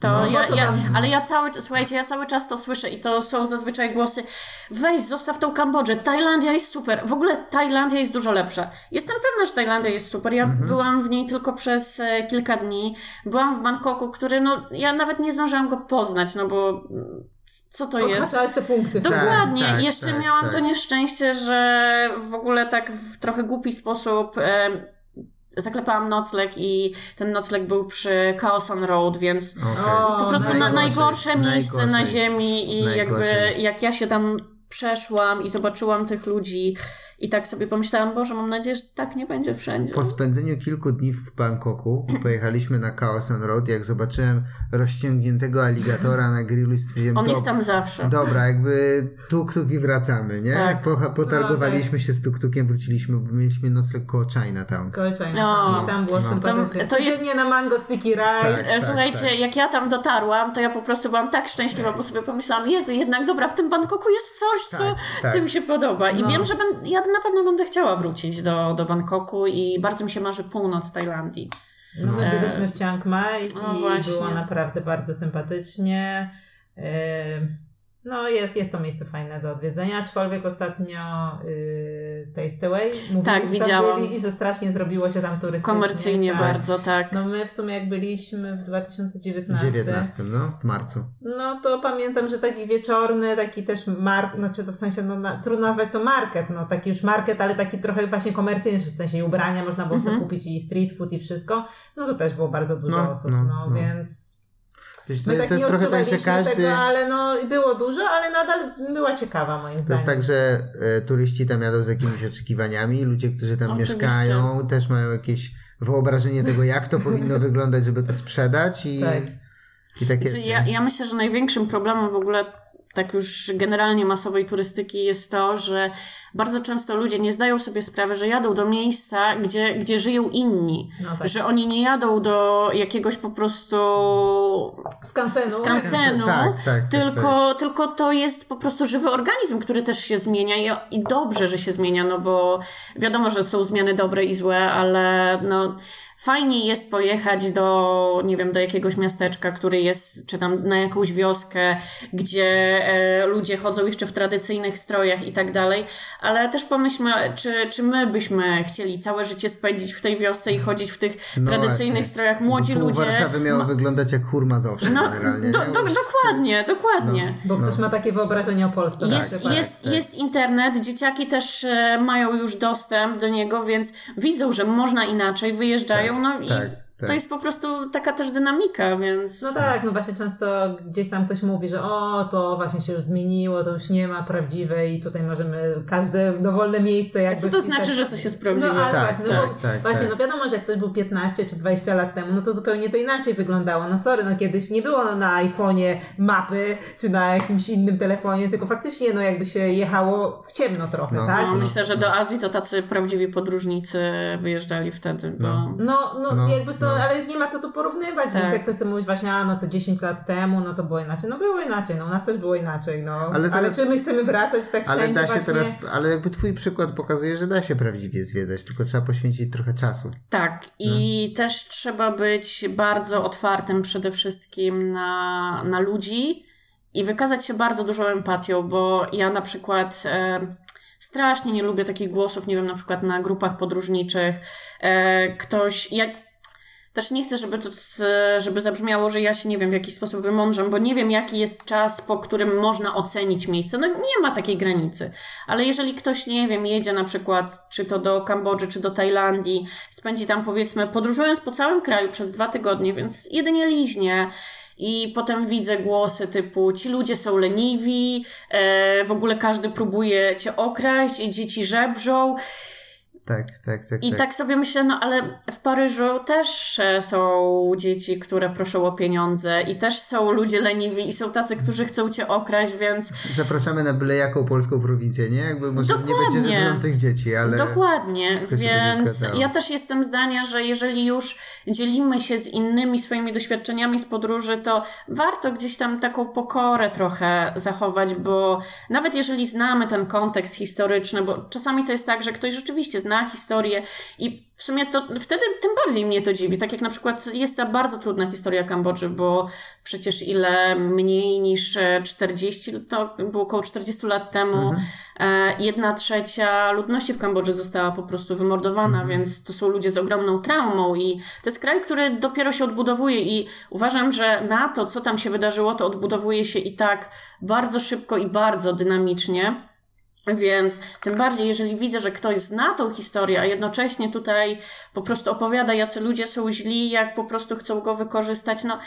To No, ja, ja, ale ja cały, słuchajcie, ja cały czas to słyszę i to są zazwyczaj głosy weź, zostaw tą Kambodżę, Tajlandia jest super. W ogóle Tajlandia jest dużo lepsza. Jestem pewna, że Tajlandia jest super. Ja Mhm. byłam w niej tylko przez e, kilka dni. Byłam w Bangkoku, który, no, ja nawet nie zdążyłam go poznać, no bo mm, co to jest? Odhaczałaś te punkty. Dokładnie. tak, Jeszcze tak, miałam tak. to nieszczęście, że w ogóle tak w trochę głupi sposób e, zaklepałam nocleg i ten nocleg był przy Chaos on Road, więc Okej. O, po prostu na, najgorsze miejsce na ziemi i Najgorzej. jakby jak ja się tam przeszłam i zobaczyłam tych ludzi i tak sobie pomyślałam, Boże, mam nadzieję, że tak nie będzie wszędzie. Po spędzeniu kilku dni w Bangkoku (clears throat) pojechaliśmy na Chaos on Road. Jak zobaczyłem rozciągniętego aligatora na grillu stwierdziłem, On "Dob- jest tam zawsze. Dobra, jakby tuk-tuk i wracamy, nie? Tak. Po, potargowaliśmy się z tuk-tukiem, wróciliśmy, bo mieliśmy nocleg koło Chinatown. Kołeczajna. O. I tam było No. sympatycznie. Tam- to jest- Codziennie na mango sticky rice. Tak. E, Słuchajcie, tak. jak ja tam dotarłam, to ja po prostu byłam tak szczęśliwa, bo sobie pomyślałam, Jezu, jednak dobra, w tym Bangkoku jest coś, co, Tak, tak. co mi się podoba. I No. wiem, że ben, ja na pewno będę chciała wrócić do, do Bangkoku i bardzo mi się marzy północ Tajlandii. No my No. byliśmy w Chiang Mai No i właśnie. było naprawdę bardzo sympatycznie. Yy, No jest, jest to miejsce fajne do odwiedzenia, aczkolwiek ostatnio yy, Tasteway mówili, Tak, że widziałam. byli i że strasznie zrobiło się tam turystycznie. Komercyjnie tak. bardzo, tak. No my w sumie jak byliśmy w 2019, 19, no, w marcu. no to pamiętam, że taki wieczorny, taki też mark, znaczy to w sensie, no na, trudno nazwać to market, no taki już market, ale taki trochę właśnie komercyjny, w sensie i ubrania można było sobie Mhm. kupić i street food i wszystko, no to też było bardzo dużo No, osób, no, no, no. więc To jest, my tak to jest nie trochę tak, że każdy... tego, ale no i było dużo, ale nadal była ciekawa moim To zdaniem. jest tak, że e, turyści tam jadą z jakimiś oczekiwaniami, ludzie, którzy tam Oczywiście. mieszkają, też mają jakieś wyobrażenie tego, jak to powinno (laughs) wyglądać, żeby to sprzedać i, Tak. i tak jest. Znaczy, ja, ja myślę, że największym problemem w ogóle tak już generalnie masowej turystyki jest to, że bardzo często ludzie nie zdają sobie sprawy, że jadą do miejsca, gdzie, gdzie żyją inni. No tak. Że oni nie jadą do jakiegoś po prostu Skansenu. skansenu, Tak, tak, tak, tylko, tylko to jest po prostu żywy organizm, który też się zmienia i, i dobrze, że się zmienia, no bo wiadomo, że są zmiany dobre i złe, ale no fajniej jest pojechać do, nie wiem, do jakiegoś miasteczka, który jest, czy tam na jakąś wioskę, gdzie e, ludzie chodzą jeszcze w tradycyjnych strojach i tak dalej, ale też pomyślmy, czy, czy my byśmy chcieli całe życie spędzić w tej wiosce i chodzić w tych No tradycyjnych właśnie. strojach. Młodzi Pół ludzie... Warszawy miało wyglądać jak chór zawsze No, generalnie. do, do, dokładnie, dokładnie. Bo ktoś ma takie wyobrażenie o Polsce. Jest, tak, tak. jest, tak. jest internet, dzieciaki też e, mają już dostęp do niego, więc widzą, że można inaczej, wyjeżdżają, no i tak, tak. to jest po prostu taka też dynamika, więc... No tak, no właśnie często gdzieś tam ktoś mówi, że o, to właśnie się już zmieniło, to już nie ma prawdziwej i tutaj możemy każde dowolne miejsce jakby Co to wpisać. znaczy, że coś jest prawdziwe? No ale Tak, właśnie, no, tak, bo, tak, właśnie tak. no wiadomo, że jak ktoś był 15 czy 20 lat temu, no to zupełnie to inaczej wyglądało. No sorry, no kiedyś nie było na iPhone'ie mapy, czy na jakimś innym telefonie, tylko faktycznie no jakby się jechało w ciemno trochę, No. tak? No, myślę, że do Azji to tacy prawdziwi podróżnicy wyjeżdżali wtedy, bo... No. No, no, No, jakby to, no. ale nie ma co tu porównywać, Tak. więc jak ktoś sobie mówić właśnie, a no to 10 lat temu, no to było inaczej. No było inaczej, no u nas też było inaczej, no. Ale Ale, teraz- czy my chcemy wracać tak Ale wszędzie da się właśnie? teraz, ale jakby twój przykład pokazuje, że da się prawdziwie zwiedzać, tylko trzeba poświęcić trochę czasu. Tak, i też trzeba być bardzo otwartym przede wszystkim na, na ludzi i wykazać się bardzo dużą empatią, bo ja na przykład e, strasznie nie lubię takich głosów, nie wiem, na przykład na grupach podróżniczych. E, ktoś, jak też nie chcę, żeby to, żeby zabrzmiało, że ja się, nie wiem, w jakiś sposób wymądrzam, bo nie wiem, jaki jest czas, po którym można ocenić miejsce. No nie ma takiej granicy. Ale jeżeli ktoś, nie wiem, jedzie na przykład, czy to do Kambodży, czy do Tajlandii, spędzi tam, powiedzmy, podróżując po całym kraju przez dwa tygodnie, więc jedynie liźnie I potem widzę głosy typu ci ludzie są leniwi, e, w ogóle każdy próbuje cię okraść, dzieci żebrzą. Tak, tak, tak. I tak. sobie myślę, no ale w Paryżu też e, są dzieci, które proszą o pieniądze i też są ludzie leniwi i są tacy, którzy chcą cię okraść, więc... Zapraszamy na byle jaką polską prowincję, nie? Jakby może Dokładnie. nie będzie żebrzących dzieci, ale... Dokładnie, więc ja też jestem zdania, że jeżeli już dzielimy się z innymi swoimi doświadczeniami z podróży, to warto gdzieś tam taką pokorę trochę zachować, bo nawet jeżeli znamy ten kontekst historyczny, bo czasami to jest tak, że ktoś rzeczywiście zna historię i w sumie to wtedy tym bardziej mnie to dziwi. Tak jak na przykład jest ta bardzo trudna historia Kambodży, bo przecież ile mniej niż e, 40, to było około 40 lat temu, e, jedna trzecia ludności w Kambodży została po prostu wymordowana, więc to są ludzie z ogromną traumą i to jest kraj, który dopiero się odbudowuje i uważam, że na to, co tam się wydarzyło, to odbudowuje się i tak bardzo szybko i bardzo dynamicznie. Więc tym bardziej, jeżeli widzę, że ktoś zna tą historię, a jednocześnie tutaj po prostu opowiada, jacy ludzie są źli, jak po prostu chcą go wykorzystać, no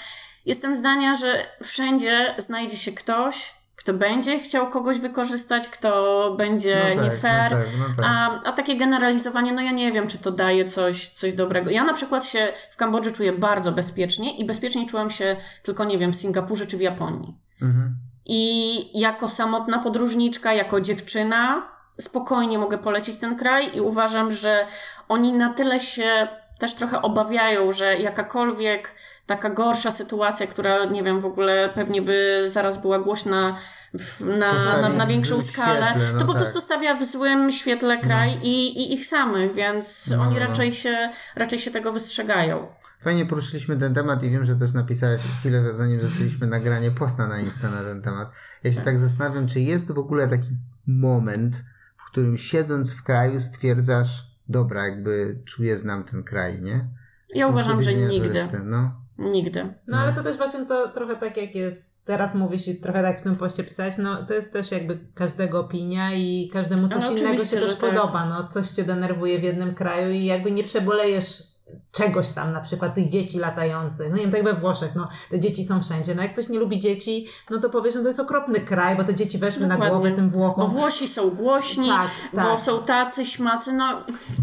jestem zdania, że wszędzie znajdzie się ktoś, kto będzie chciał kogoś wykorzystać, kto będzie No nie tak, fair. no tak, no tak. A, a takie generalizowanie, no ja nie wiem, czy to daje coś, coś dobrego. Ja na przykład się w Kambodży czuję bardzo bezpiecznie i bezpiecznie czułam się tylko, nie wiem, w Singapurze czy w Japonii. Mhm. I jako samotna podróżniczka, jako dziewczyna, spokojnie mogę polecić ten kraj i uważam, że oni na tyle się też trochę obawiają, że jakakolwiek taka gorsza sytuacja, która, nie wiem, w ogóle pewnie by zaraz była głośna w, na, na, na większą skalę, świetle, no to po tak. prostu stawia w złym świetle kraj i, i ich samych, więc No, oni no. raczej się, raczej się tego wystrzegają. Fajnie poruszyliśmy ten temat i wiem, że też napisałeś chwilę zanim zaczęliśmy nagranie posta na Insta na ten temat. Ja się tak zastanawiam, czy jest w ogóle taki moment, w którym siedząc w kraju stwierdzasz, dobra, jakby czuję, znam ten kraj, nie? Z Ja uważam, że nigdy. turysty, No. Nigdy. No ale to też właśnie to trochę tak jak jest, teraz mówisz i trochę tak w tym poście pisać, no to jest też jakby każdego opinia i każdemu coś Ale innego się też tak. podoba, no coś cię denerwuje w jednym kraju i jakby nie przebolejesz czegoś tam, na przykład tych dzieci latających, no nie wiem, tak we Włoszech, no te dzieci są wszędzie, no jak ktoś nie lubi dzieci, no to powiesz, że to jest okropny kraj, bo te dzieci weszły na Dokładnie. głowę tym Bo Włochom. Włosi są głośni, Tak, bo tak. są tacy, śmacy, no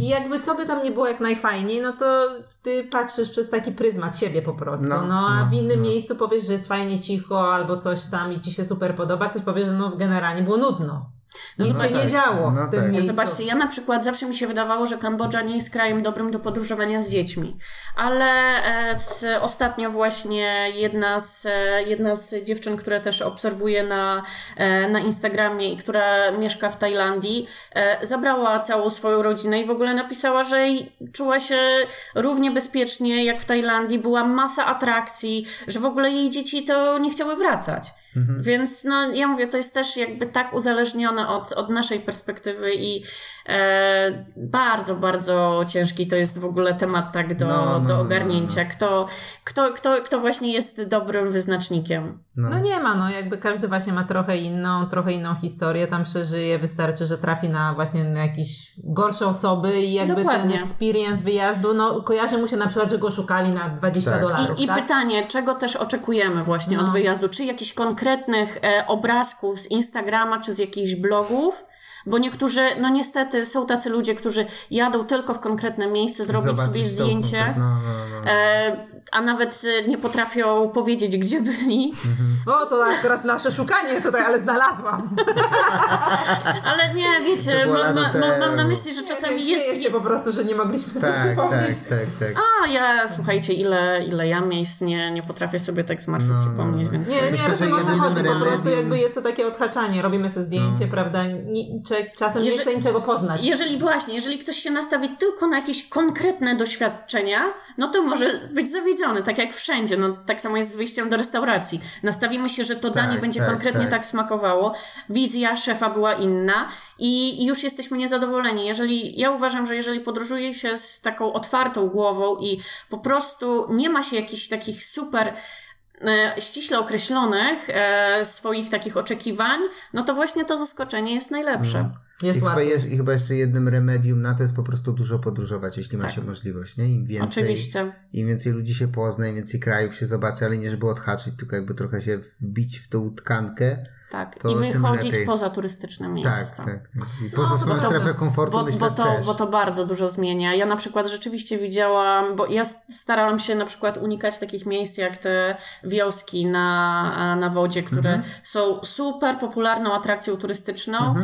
I jakby co by tam nie było jak najfajniej, no to ty patrzysz przez taki pryzmat siebie po prostu. No, No, a no, w innym no. miejscu powiesz, że jest fajnie cicho albo coś tam i ci się super podoba, ktoś powie, że no generalnie było nudno. No Nic się nie działo No w tym tak. miejscu. Zobaczcie, ja na przykład zawsze mi się wydawało, że Kambodża nie jest krajem dobrym do podróżowania z dziećmi. Ale e, ostatnio właśnie jedna z, e, jedna z dziewczyn, które też obserwuję na, e, na Instagramie i która mieszka w Tajlandii, zabrała całą swoją rodzinę i w ogóle napisała, że czuła się równie bezpiecznie jak w Tajlandii. Była masa atrakcji, że w ogóle jej dzieci to nie chciały wracać. Więc no, ja mówię, to jest też jakby tak uzależnione od, od naszej perspektywy i e, bardzo, bardzo ciężki to jest w ogóle temat tak do, No, no, do no, ogarnięcia. Kto, kto, kto, kto właśnie jest dobrym wyznacznikiem. No. No nie ma, no jakby każdy właśnie ma trochę inną, trochę inną historię, tam przeżyje, wystarczy, że trafi na właśnie na jakieś gorsze osoby i jakby Dokładnie. ten experience wyjazdu, no kojarzy mu się na przykład, że go szukali na 20 Tak. dolarów, I, i tak? pytanie, czego też oczekujemy właśnie No. od wyjazdu? Czy jakichś konkretnych e, obrazków z Instagrama, czy z jakichś blogów? Bo niektórzy, no niestety, są tacy ludzie, którzy jadą tylko w konkretne miejsce, zrobić Zobaczyć sobie zdjęcie. konkret- No, no, no. E, a nawet e, nie potrafią powiedzieć, gdzie byli. O, to akurat nasze szukanie tutaj, ale znalazłam. (laughs) Ale nie, wiecie, ma, ma, ma, mam na myśli, że czasami Śmieję jest... się po prostu, że nie mogliśmy sobie Tak, przypomnieć. tak, tak, tak. A ja, słuchajcie, ile, ile ja miejsc nie, nie potrafię sobie tak z marszu No, przypomnieć, no. więc... Nie, nie, Myślę, ale że to o co chodzi, po prostu jakby jest to takie odhaczanie, robimy sobie zdjęcie, prawda, Ni, cze- czasem nie Jeże- chce niczego poznać. Jeżeli właśnie, jeżeli ktoś się nastawi tylko na jakieś konkretne doświadczenia, no to może być zawiedziony, tak jak wszędzie. No, tak samo jest z wyjściem do restauracji. Nastawimy się, że to danie będzie tak, konkretnie tak. tak. smakowało. Wizja szefa była inna i już jesteśmy niezadowoleni. Jeżeli, ja uważam, że jeżeli podróżuje się z taką otwartą głową i po prostu nie ma się jakichś takich super ściśle określonych e, swoich takich oczekiwań, no to właśnie to zaskoczenie jest najlepsze. Jest I chyba, jeż- I chyba jeszcze jednym remedium na to jest po prostu dużo podróżować, jeśli ma Tak. się możliwość, nie? Im więcej, Oczywiście. im więcej ludzi się pozna, im więcej krajów się zobaczy, ale nie żeby odhaczyć, tylko jakby trochę się wbić w tą tkankę. Tak. To I tym wychodzić lepiej. poza turystyczne miejsca. Tak, tak. tak. I poza to swoją strefę komfortu Bo, myślę bo, to, też. bo to bardzo dużo zmienia. Ja na przykład rzeczywiście widziałam, bo ja starałam się na przykład unikać takich miejsc jak te wioski na, na wodzie, które Mhm. są super popularną atrakcją turystyczną,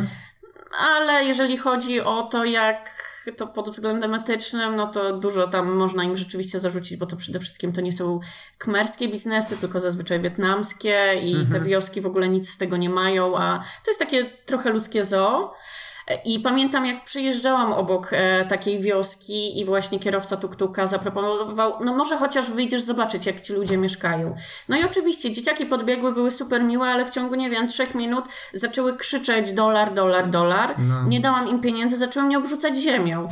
ale jeżeli chodzi o to, jak to pod względem etycznym, no to dużo tam można im rzeczywiście zarzucić, bo to przede wszystkim to nie są kmerskie biznesy, tylko zazwyczaj wietnamskie i te wioski w ogóle nic z tego nie mają, a to jest takie trochę ludzkie zoo. I pamiętam, jak przyjeżdżałam obok e, takiej wioski i właśnie kierowca tuktuka zaproponował, no może chociaż wyjdziesz zobaczyć, jak ci ludzie mieszkają. No i oczywiście dzieciaki podbiegły, były super miłe, ale w ciągu, nie wiem, trzech minut zaczęły krzyczeć dolar, dolar, dolar. No. Nie dałam im pieniędzy, zaczęły mnie obrzucać ziemią.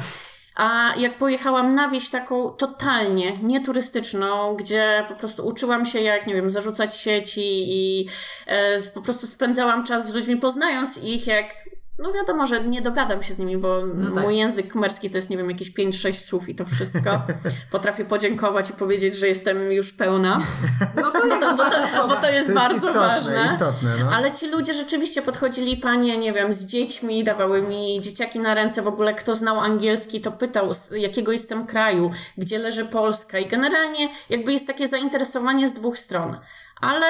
A jak pojechałam na wieś taką totalnie nieturystyczną, gdzie po prostu uczyłam się jak, nie wiem, zarzucać sieci i e, po prostu spędzałam czas z ludźmi, poznając ich, jak no wiadomo, że nie dogadam się z nimi, bo tak. mój język kmerski to jest, nie wiem, jakieś 5-6 słów i to wszystko. (laughs) Potrafię podziękować i powiedzieć, że jestem już pełna, No to, bo (laughs) to, bo to, bo to jest To jest bardzo istotne, ważne. istotne, no. Ale ci ludzie rzeczywiście podchodzili, panie, nie wiem, z dziećmi, dawały mi dzieciaki na ręce. W ogóle kto znał angielski, to pytał, z jakiego jestem kraju, gdzie leży Polska. I generalnie jakby jest takie zainteresowanie z dwóch stron. Ale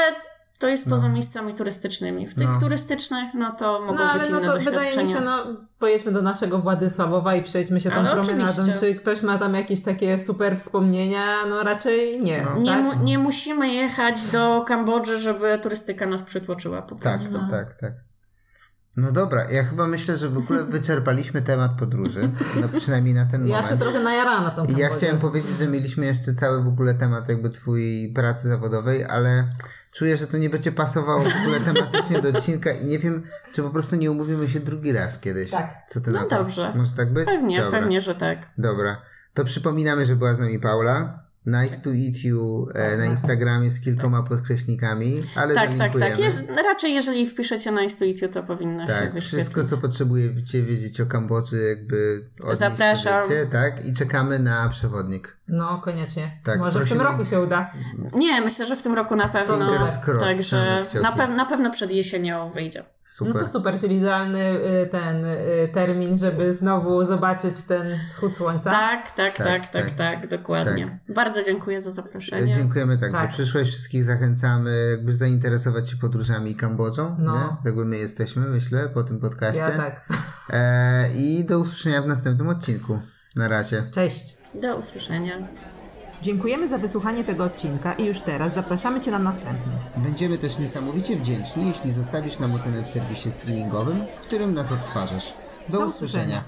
to jest poza miejscami turystycznymi. W tych No. turystycznych, no to mogą no ale być no inne to doświadczenia. wydaje mi się, no pojedźmy do naszego Władysławowa i przejdźmy się tą Ale promenadą. oczywiście. Czy ktoś ma tam jakieś takie super wspomnienia? No raczej nie. No. Nie, tak? mu, nie musimy jechać do Kambodży, żeby turystyka nas przytłoczyła po Tak, prostu. tak, tak. No dobra, ja chyba myślę, że w ogóle (laughs) wyczerpaliśmy temat podróży, no przynajmniej na ten Ja moment. się trochę najarałam na tą I ja Kambodżę. chciałem powiedzieć, że mieliśmy jeszcze cały w ogóle temat jakby twojej pracy zawodowej, ale czuję, że to nie będzie pasowało w ogóle tematycznie do odcinka i nie wiem, czy po prostu nie umówimy się drugi raz kiedyś. Tak. Co ty No na to? dobrze. Może tak być? Pewnie, Dobra. pewnie, że tak. Dobra. To przypominamy, że była z nami Paula. Nice to eat you e, na Instagramie z kilkoma podkreśnikami, ale Tak, tak, tak. Jeż, raczej jeżeli wpiszecie na Intuitiu, to powinno się Tak, wyświetlić. wszystko co potrzebujecie wiedzieć o Kambodży jakby Zapraszam. Wiecie, tak? I czekamy na przewodnik. No, koniecznie. Tak, Może w tym prosimy- roku się uda. Nie, myślę, że w tym roku na pewno. Crossed, Także na, pew- na pewno przed jesienią wyjdzie. Super. No to super, czyli idealny y, ten y, termin, żeby znowu zobaczyć ten wschód słońca. Tak, tak, tak, tak, tak. tak, dokładnie. Bardzo dziękuję za zaproszenie. Dziękujemy tak, Tak. że przyszłeś. Wszystkich zachęcamy, jakby zainteresować się podróżami i Kambodżą. No. Nie? Jakby my jesteśmy, myślę, po tym podcaście. Ja tak. E, I do usłyszenia w następnym odcinku. Na razie. Cześć. Do usłyszenia. Dziękujemy za wysłuchanie tego odcinka i już teraz zapraszamy Cię na następny. Będziemy też niesamowicie wdzięczni, jeśli zostawisz nam ocenę w serwisie streamingowym, w którym nas odtwarzasz. Do, Do usłyszenia. usłyszenia.